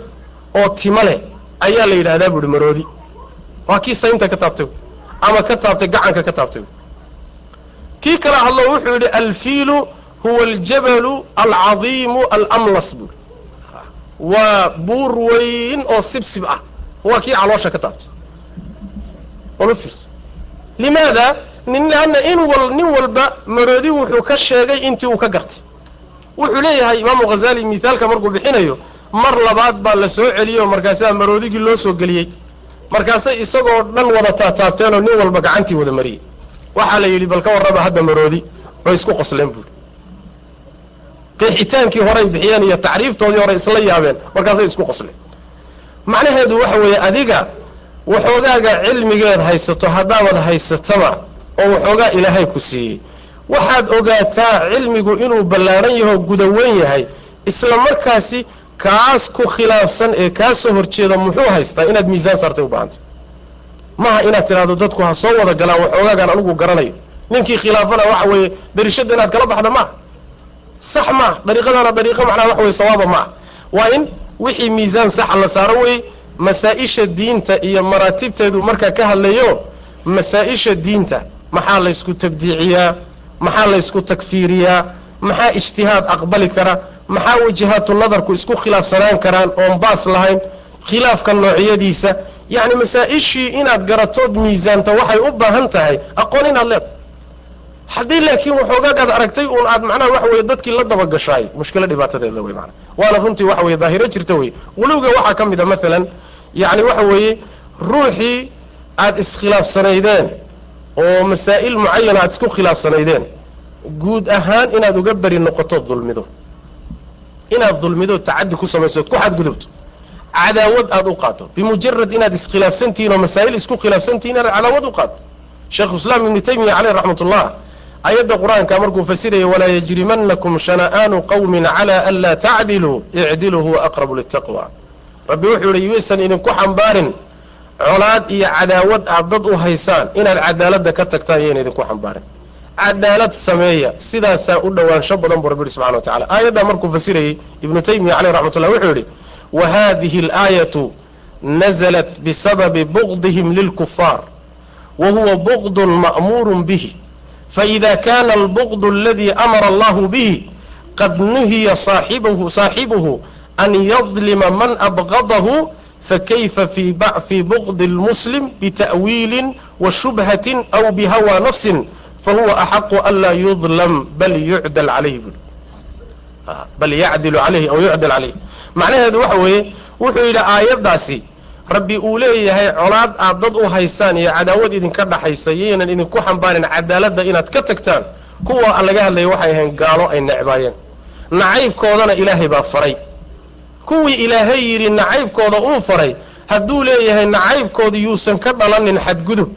oo timo leh ayaa la yidhahdaa buu yidhi maroodi. Waa kii saynta ka taabtay ama ka taabtay gacanka ka taabtay. Kii kala hadlo wuxuu yidhi alfiilu huwa aljabalu alcadiimu alamlas buuri waa buur weyn oo sibsib ah. Waa kii caloosha ka taabtay. Wama fiirsa limaada lanna in wal nin walba maroodi wuxuu ka sheegay intii uu ka gartay. Wuxuu leeyahay imaamu ghazali mithaalka markuu bixinayo mar labaad baa la soo celiyo markaasaa maroodigii loo soo geliyey. Markaasay isagoo dhan wada taataabteenoo nin walba gacantii wada mariyey. Waxaa la yidhi bal ka warraba hadda maroodi way isku qosleen buuri qeexitaankii horay bixiyeen iyo tacriiftoodii hore isla yaabeen markaasay isku qosleen. Macnaheedu waxa weeye adiga waxoogaaga cilmigeed haysato haddaabad haysataba oo waxoogaa ilaahay ku siiyey. Waxaad ogaataa cilmigu inuu ballaaran yahoo gudaweyn yahay isla markaasi kaas ku khilaafsan ee kaa soo horjeeda muxuu haystaa inaad miisaan saartay u baahantay. Maha inaad tidhahdo dadku ha soo wada galaan waxoogaagaan anigu garanayo. Ninkii khilaafana waxa weeye darishadda inaad kala baxda maaha sax maaha dariiqadana dariiqo macnaha waxa weye sawaaba maaha waa in wixii miisaan saxa la saaro weye masaa-isha diinta iyo maraatibteedu markaa ka hadlayo masaa-isha diinta maxaa laysku tabdiiciyaa maxaa laysku takfiiriyaa maxaa ijtihaad aqbali kara maxaa wajahaatu nadarku isku khilaafsanaan karaan oon baas lahayn khilaafka noocyadiisa. Yacni masaa-ishii inaad garatood miisaanta waxay u baahan tahay aqoon inaad leedahay haddii laakiin waxoogaagaad aragtay uun aad macnaha waxa weye dadkii la dabagashaay mushkilo dhibaatadeeda wey maana waana runtii waxa weye daahiro jirta wey quluwga waxaa ka mid a maalan yacni waxa weeye ruuxii aad iskhilaafsanaydeen oo masaa'il mucayana aad isku khilaafsanaydeen guud ahaan inaad uga beri noqotood dulmido. Inaad dulmido tacaddi ku samayso ood ku xadgudubto. Cadaawad aad u qaato. Bimujarad inaad iskhilaafsantihiin oo masaa'il isku khilaafsantihin inaad cadaawad u qaato. Sheekhu islaam ibnu taymiya caleyh raxmat ullah ayadda qur'aanka markuu fasiraya walaa yajrimanakum shana'aanu qawmin cala an laa tacdiluu icdiluu huwa aqrabu litaqwa rabbi wuxuu yihi yuusan idinku xambaarin. Colaad iyo cadaawad aad dad u haysaan inaad cadaaladda ka tagtaan yayna idinku xambaarin. Cadaalad sameeya sidaasaa u dhowaansho badan buu rabbi yihi subxana wa tacala aayaddaa markuu fasirayey ibnu taymiya caleyh raxmat ullah wuxuu yidhi wa hadihi alaayatu nazalat bisababi bugdihim lilkufaar wa huwa bugdun ma'muurun bihi albugdu aladii amara allahu bihi qad nuhiya saaxibuhu saaxibuhu an yadlima man abgadahu fakayfa fii bugdi اlmuslim bita'wiilin wa shubhatin aw bihawa nafsin fahuwa axaqu an laa yudlam bal yucdal calayhi bui bal yacdilu calayhi aw yucdal calayhi macnaheedu waxa weeye wuxuu yidhi aayaddaasi rabbi uu leeyahay colaad aad dad u haysaan iyo cadaawad idinka dhaxaysa yaynan idinku xambaarin cadaaladda inaad ka tagtaan kuwa laga hadlaya waxay ahayn gaalo ay necbaayeen. Nacaybkoodana ilaahay baa faray. Kuwii ilaahay yidhi nacaybkooda uu faray hadduu leeyahay nacaybkooda yuusan ka dhalanin xadgudub.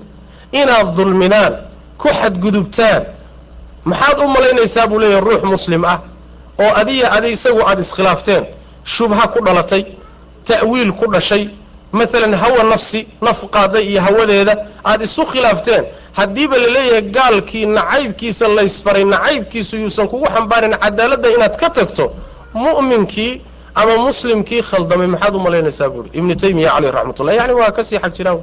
Inaad dulmidaan ku xadgudubtaan. Maxaad u malaynaysaa buu leeyahay ruux muslim ah oo adiya adi isagu aada iskhilaafteen. Shubha ku dhalatay ta'wiil ku dhashay maalan hawa nafsi naf qaaday iyo hawadeeda aada isu khilaafteen. Haddiiba la leeyahay gaalkii nacaybkiisa laysfaray nacaybkiisu yuusan kugu xambaarin cadaaladda inaad ka tagto mu'minkii ama muslimkii khaldamay maxaad u malaynaysaa buuri ibnu taymiya caleyh raxmatullah yacni waa ka sii xag jiraan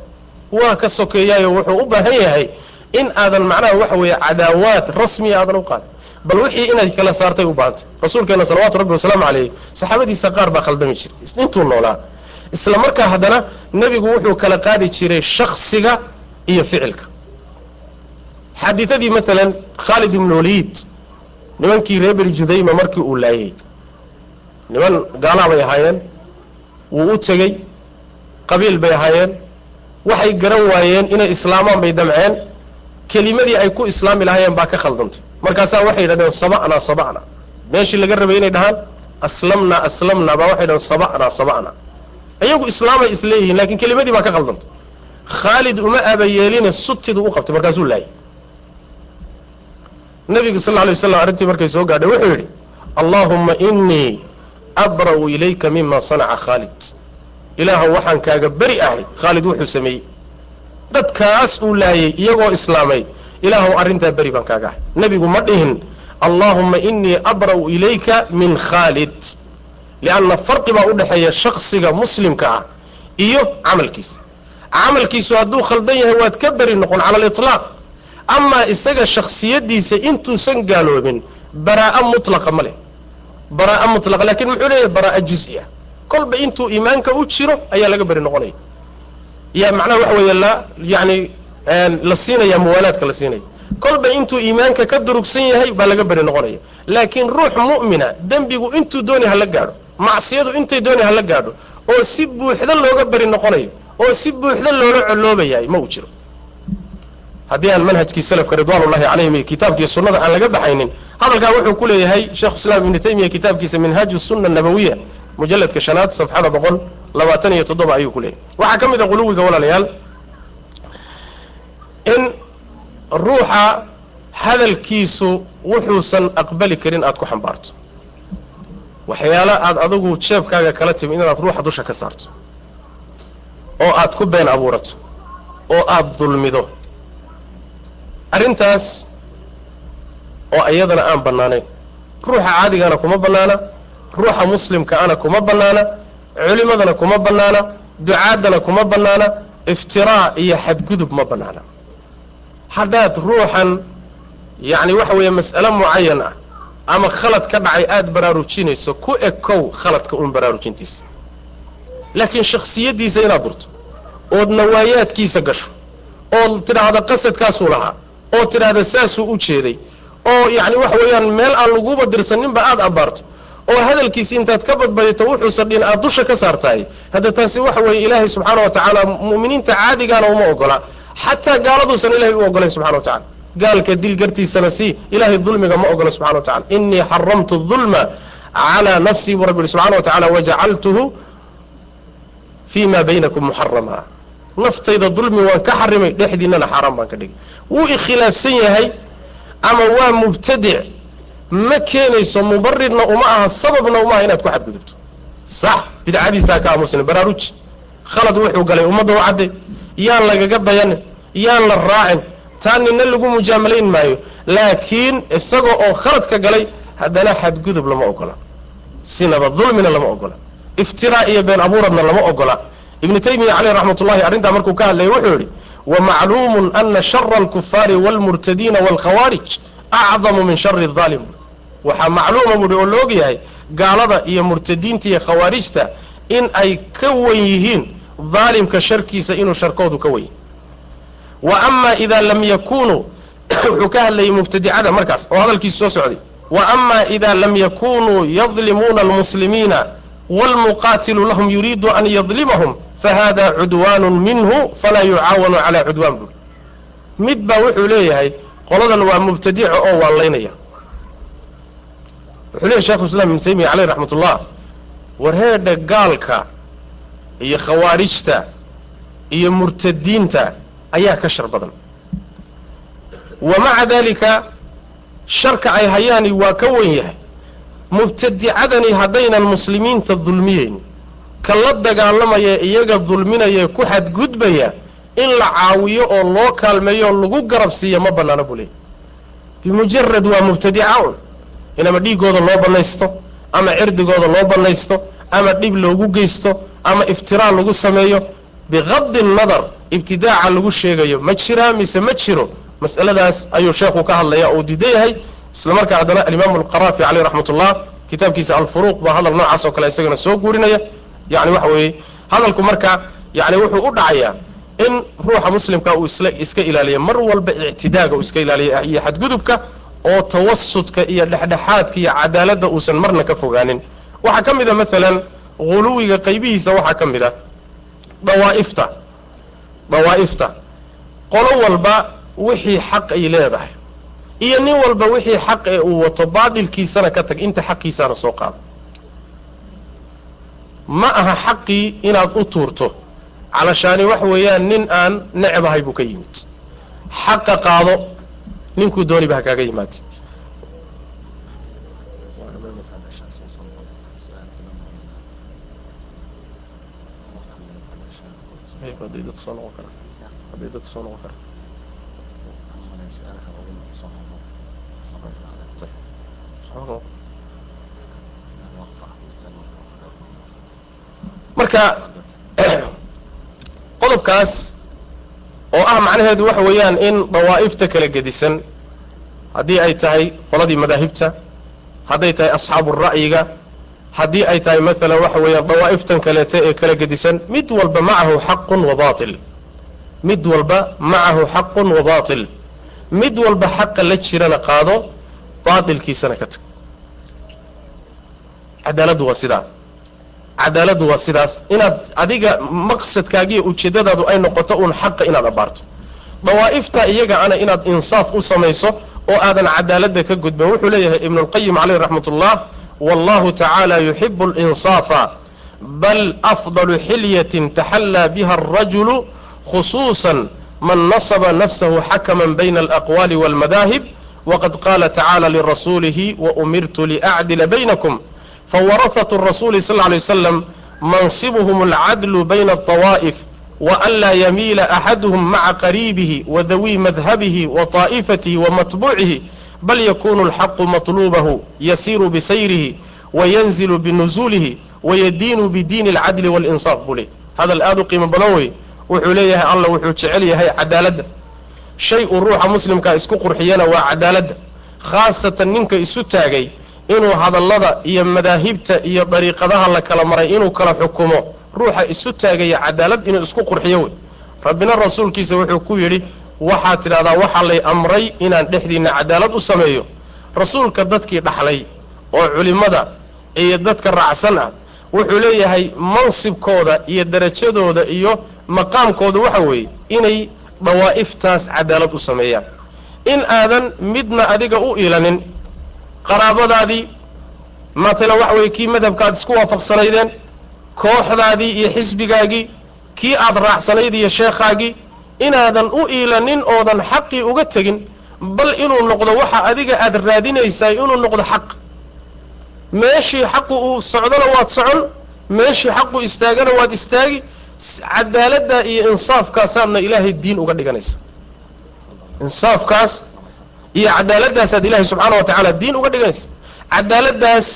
waa ka sokeeyaayo wuxuu u baahan yahay in aadan macnaha waxa weeye cadaawaad rasmiya aadan u qaadin bal wixii inaad kala saartay u baahantay rasuulkeena salawaatu rabbi wasalaamu calayh saxaabadiisa qaar baa khaldami jiray. Intuu noolaa isla markaa haddana nebigu wuxuu kala qaadi jiray shaksiga iyo ficilka. Xaadiadii maalan khaalid ibnu waliid nimankii reer beri judayma markii uu laayay niman gaalaa bay ahaayeen wuu u tegey qabiil bay ahaayeen waxay garan waayeen inay islaamaan bay damceen kelimadii ay ku islaami lahaayeen baa ka khaldantay. Markaasaa waxay yidhahdeen saba'naa saba'na. Meeshii laga rabay inay dhahaan aslamnaa aslamnaa baa waxay dhahdeen saba'naa saba'na iyagu islaamay isleeyihiin laakiin kelimadii baa ka qaldantay khaalid uma abayeeline sutidu u qabtay markaasuu laayay. Nabigu sal lay waslam arrintii markay soo gaadhay wuxuu yidhi allaahumma inii abra'u ilayka mima sanaca khaalid. Ilaahu waxaan kaaga beri ahay khaalid wuxuu sameeyey. Dadkaas uu laayay iyagoo islaamay ilaahu arrintaa beri baan kaaga ahay. Nebigu ma dhihin allaahumma inii abra'u ilayka min khaalid lianna farqi baa u dhexeeya shaksiga muslimka ah iyo camalkiisa camalkiisu hadduu khaldan yahay waad ka beri noqon cala aliطlaaq amaa isaga shaksiyadiisa intuusan gaaloobin baraa'a mutlaqa ma leh baraa'a mutlaqa laakiin muxuu leeyahay baraa'a juz-i ah kolba intuu iimaanka u jiro ayaa laga beri noqonaya ya macnaha waxa weeye la yani la siinaya muwaalaadka la siinaya kolba intuu iimaanka ka durugsan yahay baa laga beri noqonaya laakiin ruux mu'mina dembigu intuu dooni hala gaadho macsiyadu intay dooni hala gaadho oo si buuxda looga beri noqonayo oo si buuxda loola coloobayahay ma uu jiro. Haddii aan manhajkii salafka ridwaanullahi calayhim iyo kitaabkiiyo sunnada aan laga baxaynin hadalkaa wuxuu ku leeyahay sheekhu islaam ibnu taymiya kitaabkiisa minhaaju sunna nabawiya mujalladka shanaad safxada boqol labaatan iyo toddoba ayuu ku leeyahay. Waxaa ka mid a quluwiga walaalayaal in ruuxa hadalkiisu wuxuusan aqbali karin aad ku xambaarto waxyaalo aad adigu jeebkaaga kala timi inaad ruuxa dusha ka saarto. Oo aad ku been abuurato. Oo aad dulmido. Arrintaas oo iyadana aan bannaanayn. Ruuxa caadigana kuma bannaana. Ruuxa muslimkaana kuma bannaana. Culimadana kuma bannaana. Ducaaddana kuma bannaana. Iftiraa iyo xadgudub ma bannaana. Haddaad ruuxan yacni waxa weeye mas'ale mucayan ah ama khalad ka dhacay aada baraarujinayso. Ku ekow khaladka uun baraarujintiisa. Laakiin shaksiyaddiisa inaad durto ood nawaayaadkiisa gasho oo tidhaahda qasadkaasuu lahaa oo tidhaahda saasuu u jeeday oo yacni waxa weeyaan meel aan laguba dirsaninba aada abaarto oo hadalkiisi intaad ka badbadito wuxuusan dhin aad dusha ka saartahay. Hadda taasi waxa weeye ilaahay subxaana wa tacaala mu'miniinta caadigaana uma ogola. Xataa gaaladuusan ilahay u ogolayn subxana wa tacala gaalka dil gartiisana si ilahay dulmiga ma ogola subxana wa tacala inii xaramtu dulma calaa nafsii buu rabbi yihi subxana wa tacala wajacaltuhu fii ma baynakum muxarama naftayda dulmi waan ka xarimay dhexdiinana xaaraan baan ka dhigay. Wuu ikhilaafsan yahay ama waa mubtadic. Ma keenayso mubarirna uma aha sababna uma aha inaad ku xadgudubto. Sax bidcadiisaa ka aamusnin baraaruji khalad wuxuu galay ummadda u cadde. Yaan lagaga dayanin yaan la raacin taa nina lagu mujaamalayn maayo laakiin isaga oo khaladka galay haddana xadgudub lama ogola. Sinaba dulmina lama ogola. Iftiraa iyo been abuuradna lama ogola. Ibnu taymiya caleyh raxmat ullahi arrintaa markuu ka hadlayay wuxuu yidhi wamacluumun ana shara alkufaari waalmurtadiina waalkhawaarij acdamu min shari adaalim waxaa macluuma buuhi oo la og yahay gaalada iyo murtadiinta iyo khawaarijta in ay ka wen yihiin daalimka sharkiisa inuu sharkoodu ka wenyahy wa ama idaa lam yakunuu wuxuu ka hadlayay mubtadicada markaas oo hadalkiisu soo socday. Wa ama ida lam yakunuu yadlimuuna almuslimiina wاlmuqaatilu lahum yuriidu an yadlimahum fahada cudwaanu minhu falaa yucaawanu calaa cudwaan buuri mid baa wuxuu leeyahay qoladan waa mubtadica oo waalaynaya. Wuxuu leeyahy shekhu islam ibnu taymiya caleyh raxmat ullah warheedha gaalka iyo khawaarijta iyo murtadiinta ayaa ka shar badan. Wa maca dalika sharka ay hayaani waa ka wen yahay. Mubtadicadani haddaynan muslimiinta dulmiyeyn ka la dagaalamaya iyaga dulminaya ku xadgudbaya in la caawiyo oo loo kaalmeeyo lagu garab siiya ma bannaano buu leeyay bimujarad waa mubtadica un. In ama dhiiggooda loo bannaysto ama cirdigooda loo bannaysto ama dhib loogu geysto ama iftiraa lagu sameeyo biqadi nadar ibtidaaca lagu sheegayo ma jiraa mise ma jiro mas'aladaas ayuu sheekhu ka hadlaya oo diida yahay isla markaa haddana alimaamu alqaraafi caleyh raxmat ullah kitaabkiisa alfuruuq baa hadal noocaas oo kale isagana soo guurinaya yani waxa weeye hadalku marka yani wuxuu u dhacayaa in ruuxa muslimka uu iska ilaaliya mar walba ictidaaga uu iska ilaaliya iyo xadgudubka oo tawasudka iyo dhexdhexaadka iyo cadaaladda uusan marna ka fogaanin waxaa ka mid a maalan huluwiga qaybihiisa waxaa ka mid a dawaa'ifta dawaa'ifta qolo walba wixii xaq ay leedahay iyo nin walba wixii xaq ee uu wato baadilkiisana ka tag inta xaqiisaana soo qaado ma aha xaqii inaad u tuurto calashaani wax weeyaan nin aan necbahay buu ka yimid. Xaqa qaado ninkuu dooniba ha kaaga yimaada haday dadku soo noqon karaan hadday dadku soo noqon karaan marka qodobkaas oo ah macnaheedu waxa weeyaan in dawaa'ifta kala gedisan haddii ay tahay qoladii madaahibta hadday tahay asxaabu ra'yiga haddii ay tahay maalan waxa weeyaan dawaa'iftan kaleeta ee kala gedisan mid walba macahu xaqun wa batil mid walba macahu xaqun wa batil mid walba xaqa la jirana qaado baatilkiisana ka tag. Cadaaladdu waa sidaa. Cadaaladdu waa sidaas. Inaad adiga maqsadkaagiiyo ujeeddadaadu ay noqoto uun xaqa inaad abaarto. Dawaa'ifta iyaga ana inaad insaaf u samayso oo aadan cadaaladda ka gudbin. Wuxuu leeyahay ibnulqayim caleyh raxmat ullah wallahu tacaala yuxibu alinsaafa bal afdalu xilyatin taxallaa biha alrajulu khusuusan man nasaba nafsahu xakaman bayna alaqwaali walmadaahib waqad qaala tacaala lirasuulihi waumirtu liacdila baynakum فورثة الرسول صلى الله عليه وسلم منصبهم العدل بين الطوائف وأن لا يميل أحدهم مع قريبه وذوي مذهبه وطائفته ومتبوعه بل يكون الحق مطلوبه يسير بسيره وينزل بنزوله ويدين بدين العدل والإنصاف بلي هذا الآن قيمة بنوي وحليه الله وحوشعليه هي عدالة شيء الروح مسلم كاسكو قرحيانا وعدالة خاصة ننك إسو تاغي inuu hadallada iyo madaahibta iyo dariiqadaha la kala maray inuu kala xukumo ruuxa isu taagaya cadaalad inuu isku qurxiyo wey rabbina rasuulkiisa wuxuu ku yidhi waxaad tidhahdaa waxaa lay amray inaan dhexdiinna cadaalad u sameeyo. Rasuulka dadkii dhaxlay oo culimmada iyo dadka raacsan ah wuxuu leeyahay mansibkooda iyo derajadooda iyo maqaamkooda waxa weeye inay dawaa'iftaas cadaalad u sameeyaan. In aadan midna adiga u ilanin qaraabadaadii maalan waxa weeye kii madhabka aad isku waafaqsanaydeen kooxdaadii iyo xisbigaagii kii aad raacsanayd iyo sheekhaagii inaadan u iilanin oodan xaqii uga tegin bal inuu noqdo waxa adiga aad raadinaysaay inuu noqdo xaq. Meeshii xaqu uu socdona waad socon meeshii xaqu istaagana waad istaagi cadaaladda iyo insaafkaasaadna ilaahay diin uga dhiganaysa. Insaafkaas iyo cadaaladaasaad ilaahay subxaana wa tacaala diin uga dhiganaysa. Cadaaladdaas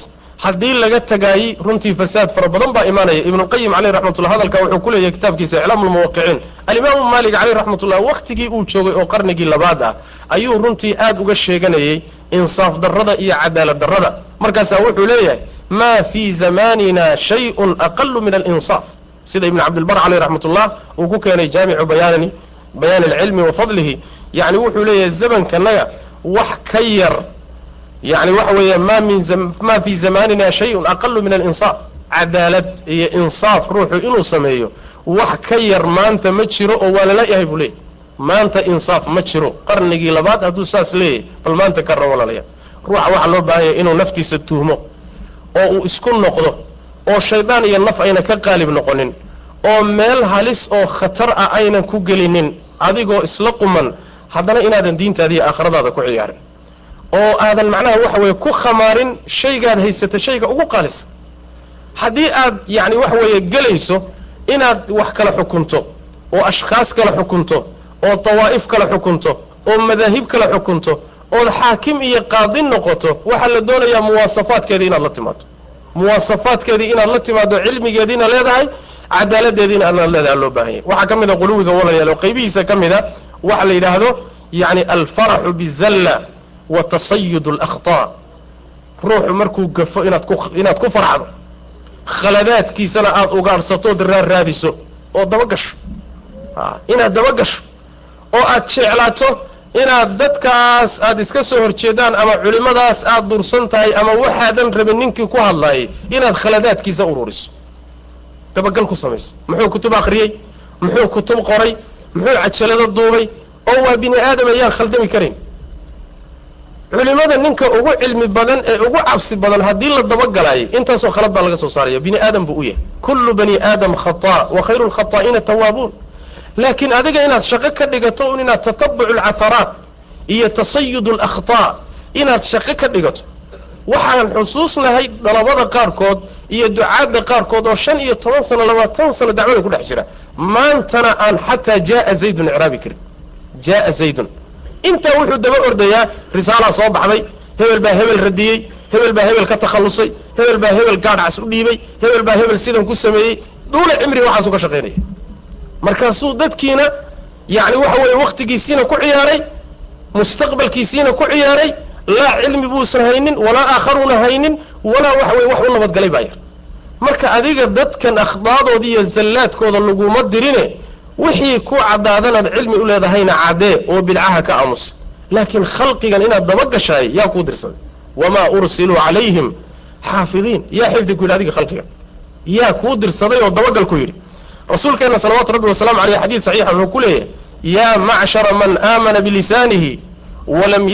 haddii laga tagaayey runtii fasaad fara badan baa imaanaya. Ibnuqayim caleyh raxmatullah hadalka wuxuu ku leeyahay kitaabkiisa iclaamu lmuwaqiciin alimaamu maalik caleyh raxmatullah wakhtigii uu joogay oo qarnigii labaad ah ayuu runtii aad uga sheeganayey insaaf darrada iyo cadaalad darrada. Markaasaa wuxuu leeyahay maa fii zamanina shayun aqalu min alinsaaf. Sida ibn cabdilbar caleyh raxmatullah uu ku keenay jaamicu bayaani bayaani alcilmi wa fadlihi. Yacni wuxuu leeyahay zamankanaga wax ka yar yani waxa weeye ma min ma fi zamanina shayun aqalu min alinsaaf cadaalad iyo insaaf ruuxu inuu sameeyo wax ka yar maanta ma jiro oo waa lala yahay buu leeyahy maanta insaaf ma jiro qarnigii labaad hadduu saas leeyahay bal maanta ka walaalaya ruuxa waxaa loo baahanya inuu naftiisa tuhmo oo uu isku noqdo oo shaydaan iyo naf ayna ka qaalib noqonin oo meel halis oo khatar ah aynan ku gelinin adigoo isla quman haddana inaadan diintaada iyo aakhiradaada ku ciyaarin oo aadan macnaha waxa weeye ku khamaarin shaygaad haysata shayga ugu qaalisa haddii aad yacni waxa weeye gelayso inaad wax kala xukunto oo ashkhaas kala xukunto oo dawaa'if kala xukunto oo madaahib kala xukunto ood xaakim iyo qaadi noqoto waxaa la doonayaa muwaasafaadkeedii inaad la timaado muwaasafaadkeedii inaad la timaado cilmigeediina leedahay cadaaladdeediina aad leedahay loo baahan yahy waxaa ka mid a quluwiga walayaal oo qaybihiisa ka mid a waxa la yidhaahdo yani alfaraxu bizalla wa tasayud alakhtaa ruuxu markuu gafo inaad ku inaad ku farxdo khaladaadkiisana aada ugaadhsatood raarraadiso oo daba gasho. Inaad daba gasho oo aad jeclaato inaad dadkaas aad iska soo horjeedaan ama culimmadaas aad dursan tahay ama waxaadan rabin ninkii ku hadlaayay inaad khaladaadkiisa ururiso. Dabagal ku samayso muxuu kutub akhriyey? Muxuu kutub qoray? Muxuu cajalado duubay? Oo waa bini aadam ayaan khaldami karayn culimada ninka ugu cilmi badan ee ugu cabsi badan haddii la dabagalaayay intaasoo khalad baa laga soo saaraya bini aadam buu u yahay. Kullu bani aadam khata wa khayru lkhataa'iina tawaabuun laakiin adiga inaad shaqo ka dhigato un inaad tatabucu alcaharaat iyo tasayud alakhtaa inaad shaqo ka dhigato. Waxaan xusuusnahay dalabada qaarkood iyo ducaadda qaarkood oo shan iyo toban sano labaatan sano dacwada ku dhex jira. Maantana aan xataa jaaa zaydun icraabi karin. Jaaa zaydun intaa wuxuu daba ordayaa risaalaa soo baxday hebel baa hebel radiyey hebel baa hebel ka takhallusay hebel baa hebel gaadhcas u dhiibay hebel baa hebel sidan ku sameeyey duula cimri waxaasuu ka shaqaynaya markaasuu dadkiina yani waxa weeye wakhtigiisiina ku ciyaaray mustaqbalkiisiina ku ciyaaray laa cilmi buusan haynin walaa aakharuuna haynin walaa waxa weye wax u nabadgalay baa yar. Marka adiga dadkan akhdaadooda iyo zallaadkooda laguma dirine wixii ku caddaadanaad cilmi u leedahayna caddee oo bidcaha ka aamusa laakiin khalqigan inaad dabagashaay yaa kuu dirsaday. Wamaa ursiluu calayhim xaafidiin. Yaa xifdi ku yidhi adiga khalqigan yaa kuu dirsaday oo dabagal ku yidhi. Rasuulkeenna salawaatu rabbi wasalaamu aleyh xadiid saxiixa wuxuu ku leeyahay yaa macshara man aamana bilisaanihi walam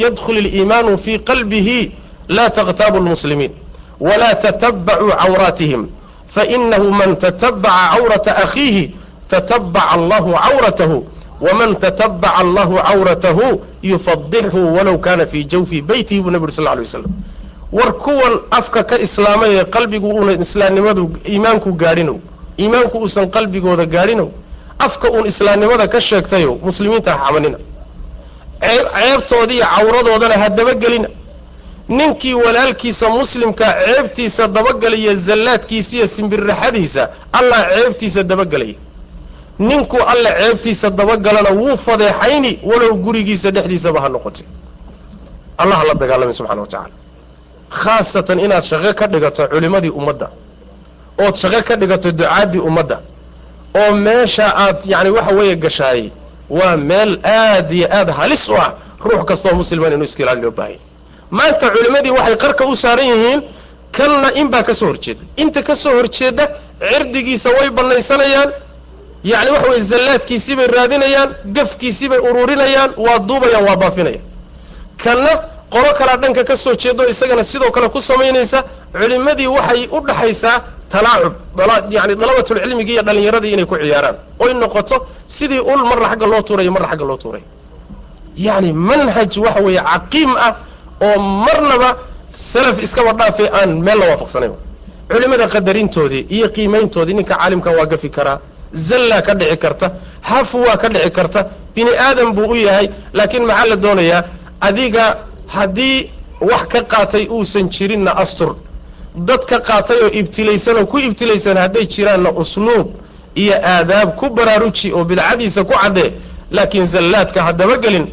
yadkhul iliimaanu fii qalbihi laa takhtaabu lmuslimiin walaa tatabacuu cawraatihim fainahu man tatabaca cawrata akhiihi tatabaca allahu cawratahu waman tatabaca allahu cawratahu yufadixhu walow kana fii jawfi beytihi buu nabi uri sal ly waslam war kuwan afka ka islaamay ee qalbigu uuna islaamnimadu iimaanku gaadhinow iimaanku uusan qalbigooda gaadhinow afka uun islaamnimada ka sheegtayo muslimiinta ha xamanina ceebtoodii iyo cawradoodana ha dabagelina ninkii walaalkiisa muslimkaa ceebtiisa dabagelaya zallaadkiisa iyo simbirraxadiisa allah ceebtiisa dabagelaya ninkuu alle ceebtiisa dabagalana wuu fadeexayni walow gurigiisa dhexdiisaba ha noqotay allah la dagaalamay subxana wa tacala khaasatan inaad shaqo ka dhigato culimmadii ummadda ood shaqo ka dhigato ducaaddii ummadda oo meesha aad yacni waxa weeye gashaayey waa meel aad iyo aad halis u ah ruux kastoo musliman inuu iska ilaali loo baahanya maanta culimmadii waxay qarka u saaran yihiin kanna in baa ka soo horjeeda. Inta ka soo horjeeda cirdigiisa way bannaysanayaan yacni waxa weye zallaadkiisii bay raadinayaan gafkiisii bay ururinayaan waa duubayaan waa baafinayaan. Kanna qolo kalaa dhanka ka soo jeedo isagana sidoo kale ku samaynaysa culimmadii waxay u dhaxaysaa talaacub yani dalabatulcilmigii iyo dhallinyaradii inay ku ciyaaraan. Oy noqoto sidii ul marna xagga loo tuurayo marna xagga loo tuurayo. Yacni manhaj waxa weeye caqiim ah oo marnaba salaf iskaba dhaafay aan meel la waafaqsanayn. Culimmada qadarintoodii iyo qiimayntoodii ninka caalimka waa gafi karaa zallaa ka dhici karta hafu waa ka dhici karta bini aadam buu u yahay laakiin maxaa la doonayaa? Adiga haddii wax ka qaatay uusan jirinna astur. Dad ka qaatay oo ibtilaysan oo ku ibtilaysan hadday jiraanna usluub iyo aadaab ku baraaruji oo bidcadiisa ku caddee laakiin zallaadka ha dabagelin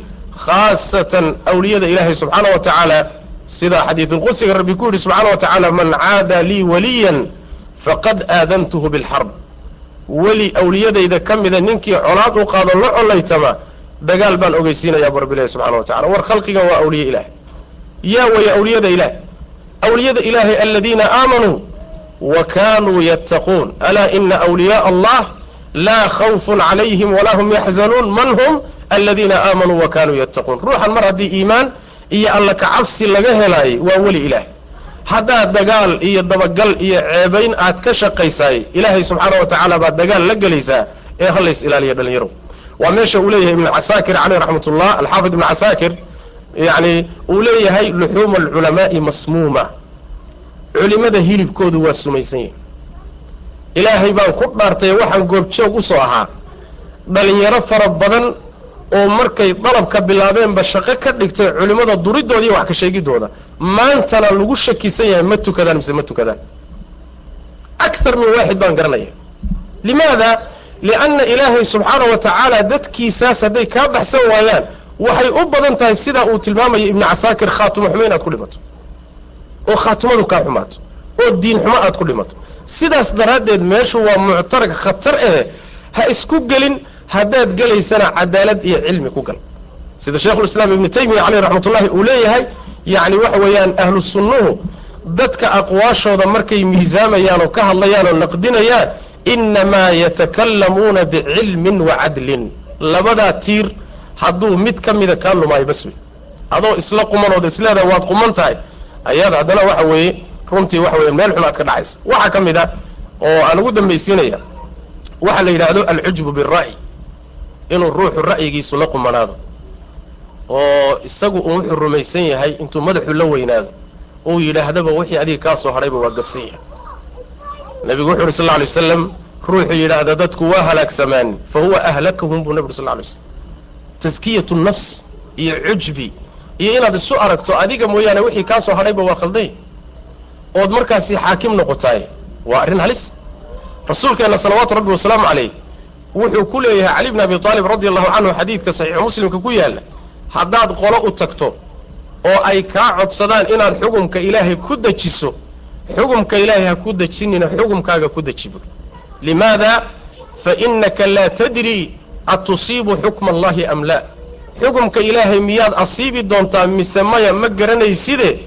khaasatan awliyada ilaahay subxaana wa tacaala. Sidaa xadiidulqudsiga rabbi ku yidhi subxaana wa tacaala man caada lii waliyan faqad aadantuhu bilxarb weli awliyadayda ka mida ninkii colaad u qaado la collaytama dagaal baan ogeysiinayaa bu rabbi ilahi subxana wa tacala war khalqigan waa awliye ilaah yaa waya awliyada ilaah awliyada ilaahay aladiina aamanuu wa kanuu yattaquun. Alaa ina awliyaءa allah laa khawfun calayhim walaa hum yaxzanuun man hum aladiina aamanuu wa kanuu yattaquun ruuxan mar haddii iimaan iyo alla kacabsi laga helaayay waa weli ilaah haddaad dagaal iyo dabagal iyo ceebayn aad ka shaqaysaay ilaahay subxaana wa tacaala baad dagaal la gelaysaa ee halays ilaaliya dhallinyarow waa meesha uu leeyahay ibnu casaakir caleyh raxmat ullah alxaafid ibnu casaakir yani uu leeyahay luxuuma alculamaai masmuuma culimada hilibkoodu waa sumaysan yahi ilaahay baan ku dhaartay waxaan goobjoog u soo ahaa. Dhalinyaro fara badan oo markay dalabka bilaabeenba shaqo ka dhigtay culimmada duridooda iyo wax ka sheegidooda maantana lagu shakisan yahay ma tukadaan mise ma tukadaan? Akthar min waaxid baan garanaya limaada? Lianna ilaahay subxaana wa tacaala dadkiisaas hadday kaa baxsan waayaan waxay u badan tahay sidaa uu tilmaamaya ibnu casaakir khaatimo xumo inaad ku dhimato. Oo khaatimadu kaa xumaato. Oo diin xumo aad ku dhimato sidaas daraaddeed meeshu waa muctarag khatar eh ha isku gelin haddaad gelaysana cadaalad iyo cilmi ku gal. Sida sheikhulislaam ibnu taymiya caleyh raxmatullahi uu leeyahay yacni waxa weeyaan ahlu sunnuhu dadka aqwaashooda markay miisaamayaan oo ka hadlayaan oo naqdinayaan innamaa yatakallamuuna bicilmin wa cadlin. Labadaa tiir hadduu mid ka mida kaa lumaayo bas wey adoo isla qumanood isleedahay waad quman tahay. Ayaad haddana waxa weeye runtii waxa weeye meel xumaad ka dhacaysa. Waxaa ka mid a oo aan ugu dambaysiinaya waxaa la yidhaahdo alcujbu bira'yi inuu ruuxu ra'yigiisu la qumanaado oo isagu uu wuxuu rumaysan yahay intuu madaxu la weynaado uu yidhaahdaba wixii adiga kaa soo hadhayba waa gabsan yahay. Nabigu wuxu uhi sal lla alay wasalam ruuxuu yidhaahda dadku waa halaagsamaan fa huwa ahlakahum buu uri sal lla alay slam taskiyatu nafs iyo cujbi iyo inaad isu aragto adiga mooyaane wixii kaa soo hadhayba waa khaldanya ood markaasi xaakim noqotaay waa arrin halis. Rasuulkeenna salawaatu rabbi wasalaamu calayh wuxuu ku leeyahay cali bn abi aalib radi allahu canhu xadiidka saxiixu muslimka ku yaalla haddaad qolo u tagto oo ay kaa codsadaan inaad xukumka ilaahay ku dejiso xukumka ilaahay ha ku dejinina xukumkaaga ku dejibo limaada? Fa innaka laa tadri atusiibu xukma allahi am laa? Xukumka ilaahay miyaad asiibi doontaa mise maya ma garanayside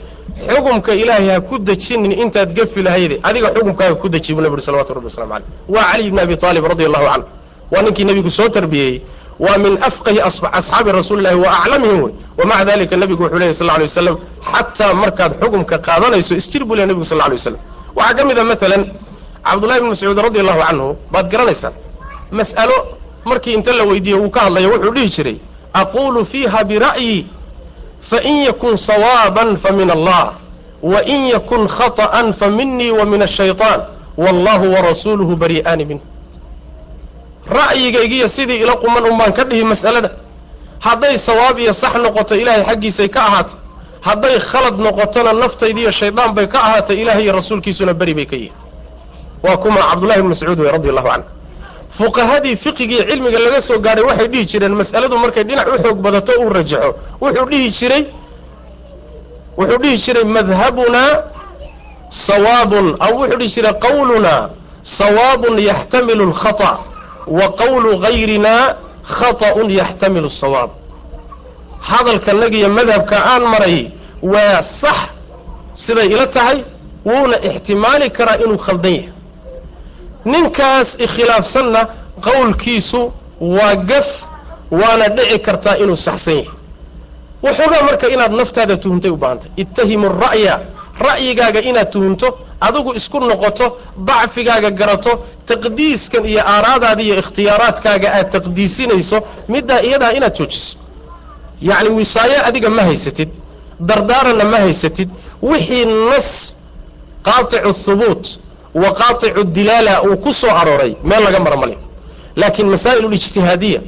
xukumka ilaahay ha ku dejinin intaad gafi lahayde adiga xukumkaaga ku deji buu nabi uri salawatu rabbi waslamu caleyh waa cali bni abi aalib radi allahu canhu waa ninkii nebigu soo tarbiyeeyey waa min afqahi asxaabi rasuuli llahi wa aclamihim. Wey wamaca dalika nebigu wuxuu lehy sal lla alay waslam xataa markaad xukumka qaadanayso isjir buu ley nebigu sal alay waslam waxaa ka mid a maalan cabdullahi bni mascuud radi allahu canhu baad garanaysaan mas'alo markii inta la weydiiye wuu ka hadlaya wuxuu dhihi jiray aquulu fiiha bira'yi fain yakun sawaaban fa min allah wain yakun khaطa'an fa minii wa min ashayطaan wallahu warasuuluhu bari'aani minh ra'yigaygiiyo sidii ila quman un baan ka dhihi mas'alada hadday sawaab iyo sax noqoto ilaahay xaggiisay ka ahaatay hadday khalad noqotona naftaydiiyo shaydaan bay ka ahaatay ilahay iyo rasuulkiisuna beri bay ka yihiin waa kuma cabdullahi bn mascuud wey radi allahu canhu fuqahadii fiqigii cilmiga laga soo gaadhay waxay dhihi jireen mas'aladu markay dhinac u xoog badato uu rajaxo wuxuu dhihi jiray wuxuu dhihi jiray madhabunaa sawaabun aw wuxuu dhihi jiray qawlunaa sawaabun yaxtamilu alkhata wa qawlu gayrinaa khata'un yaxtamilu asawaab hadalkanagiyo madhabka aan maray waa sax siday ila tahay wuuna ixtimaali karaa inuu khaldan yahay ninkaas ikhilaafsanna qowlkiisu waa gaf waana dhici kartaa inuu saxsan yahay. Waxoogaa marka inaad naftaada tuhuntay u baahantay. Ittahimu ra'ya. Ra'yigaaga inaad tuhunto adigu isku noqoto dacfigaaga garato taqdiiskan iyo aaraadaada iyo ikhtiyaaraadkaaga aad taqdiisinayso middaa iyadaa inaad joojiso. Yacni wisaayo adiga ma haysatid dardaaranna ma haysatid wixii nas qaaticu thubuut wa qaaticu dilaala uu ku soo arooray meel laga mara male laakiin masaa'il ulijtihaadiya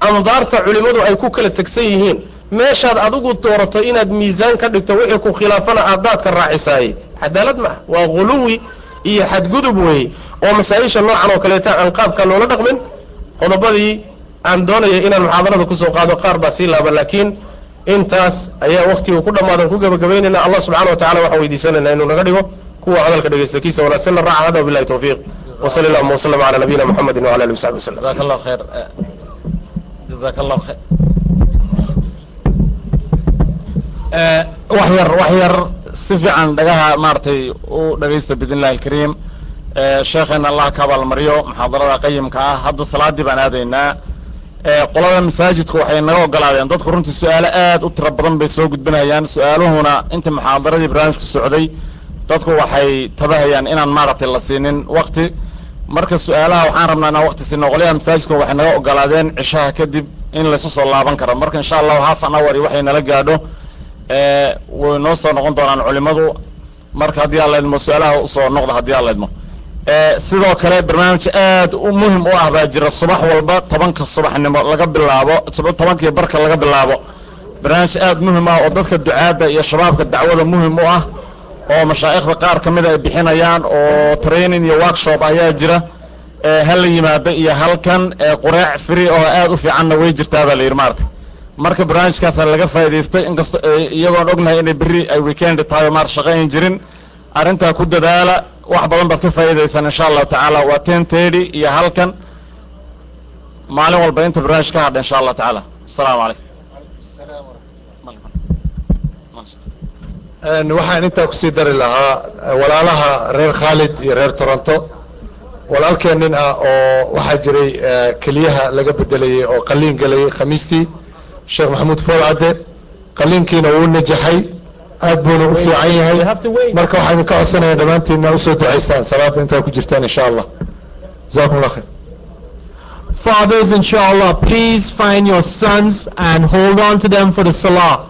andaarta culimmadu ay ku kala tegsan yihiin meeshaad adigu doorato inaad miisaan ka dhigto wixii ku khilaafana aadaadka raacisaayey. Cadaalad ma ah waa guluwi iyo xadgudub weeye oo masaa-isha noocan oo kaleeta aan qaabka loola dhaqmin qodobadii aan doonaya inaan muxaadarada ku soo qaado qaar baa sii laaba laakiin intaas ayaa waktiga ku dhammaadan ku gebagabaynayna allah subxana wa tacala waxaan weydiisanayna inuu naga dhigo kuwa hadalka dhegaystakiisa wanaagsan raacan hada bilahi tawfiiq. Wa allahuma waslm calaa nabiyina
muxamedi wala ali wsaxbi waslm eh, wax yar wax yar si fiican dhagaha maaragtay u dhagaysta bidn illahi alkariim eh, sheekheena allah ka abaalmaryo muxaadarada qayimka ah. Hadda salaadii baan aadaynaa. Eh, qolada masaajidku waxay naga ogolaadeen dadku runtii su'aalo aad u tira badan bay soo gudbinayaan. Su'aaluhuna inta muxaadaradii barnaamijku socday dadku waxay tabahayaan inaan maaragtay la siinin wakti marka su'aalaha waxaan rabnaa inaan wakti siino qolyaha masaajidka waxay naga ogolaadeen cishaha kadib in laysu soo laaban karo. Marka insha allahu half an hour waxay nala gaadho way noo soo noqon doonaan culimadu. Marka haddii aan laydmo su'aalaha u soo noqda haddii aan laydmo sidoo kale barnaamij aad muhiim u ah baa jira subax walba tobanka subaxnimo laga bilaabo tobankii barka laga bilaabo. Barnaamij aad muhiim ah oo dadka ducaadda iyo shabaabka dacwada muhiim u ah oo mashaa'ikhda qaar ka mida ay bixinayaan oo training iyo workshop ayaa jira hal la yimaado iyo halkan qureec free oo aad u fiicanna way jirtaa baa la yidhi maarata marka barnaamijkaasa laga faa'idaystay inkastoo iyagoon ognahay inay berri ay weekend tahay oo maarata shaqayn jirin arrintaa ku dadaala wax badan baad ka faa'iidaysaan insha allahu tacaala. Waa ten thirty iyo halkan maalin walba inta barnaamij ka hadha insha allahu tacaala. Asalaamu calaykum
waxaan intaa ku sii dari lahaa walaalaha reer khaalid iyo reer toronto. Walaalkeen nin ah oo waxaa jiray keliyaha laga bedelayey oo qaliin gelayay khamiistii sheekh maxamuud foolcadde qaliinkiina wuu najaxay aad buuna u fiican yahay. marka waxaan idinka codsanaya dhammaantiinna u soo ducaysaan. Salaada intaa ku jirtaan insha allah jazakum khayr.
Fathers, inshallah, please find your sons and hold on to them for the salah.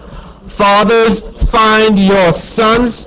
Fathers, find your sons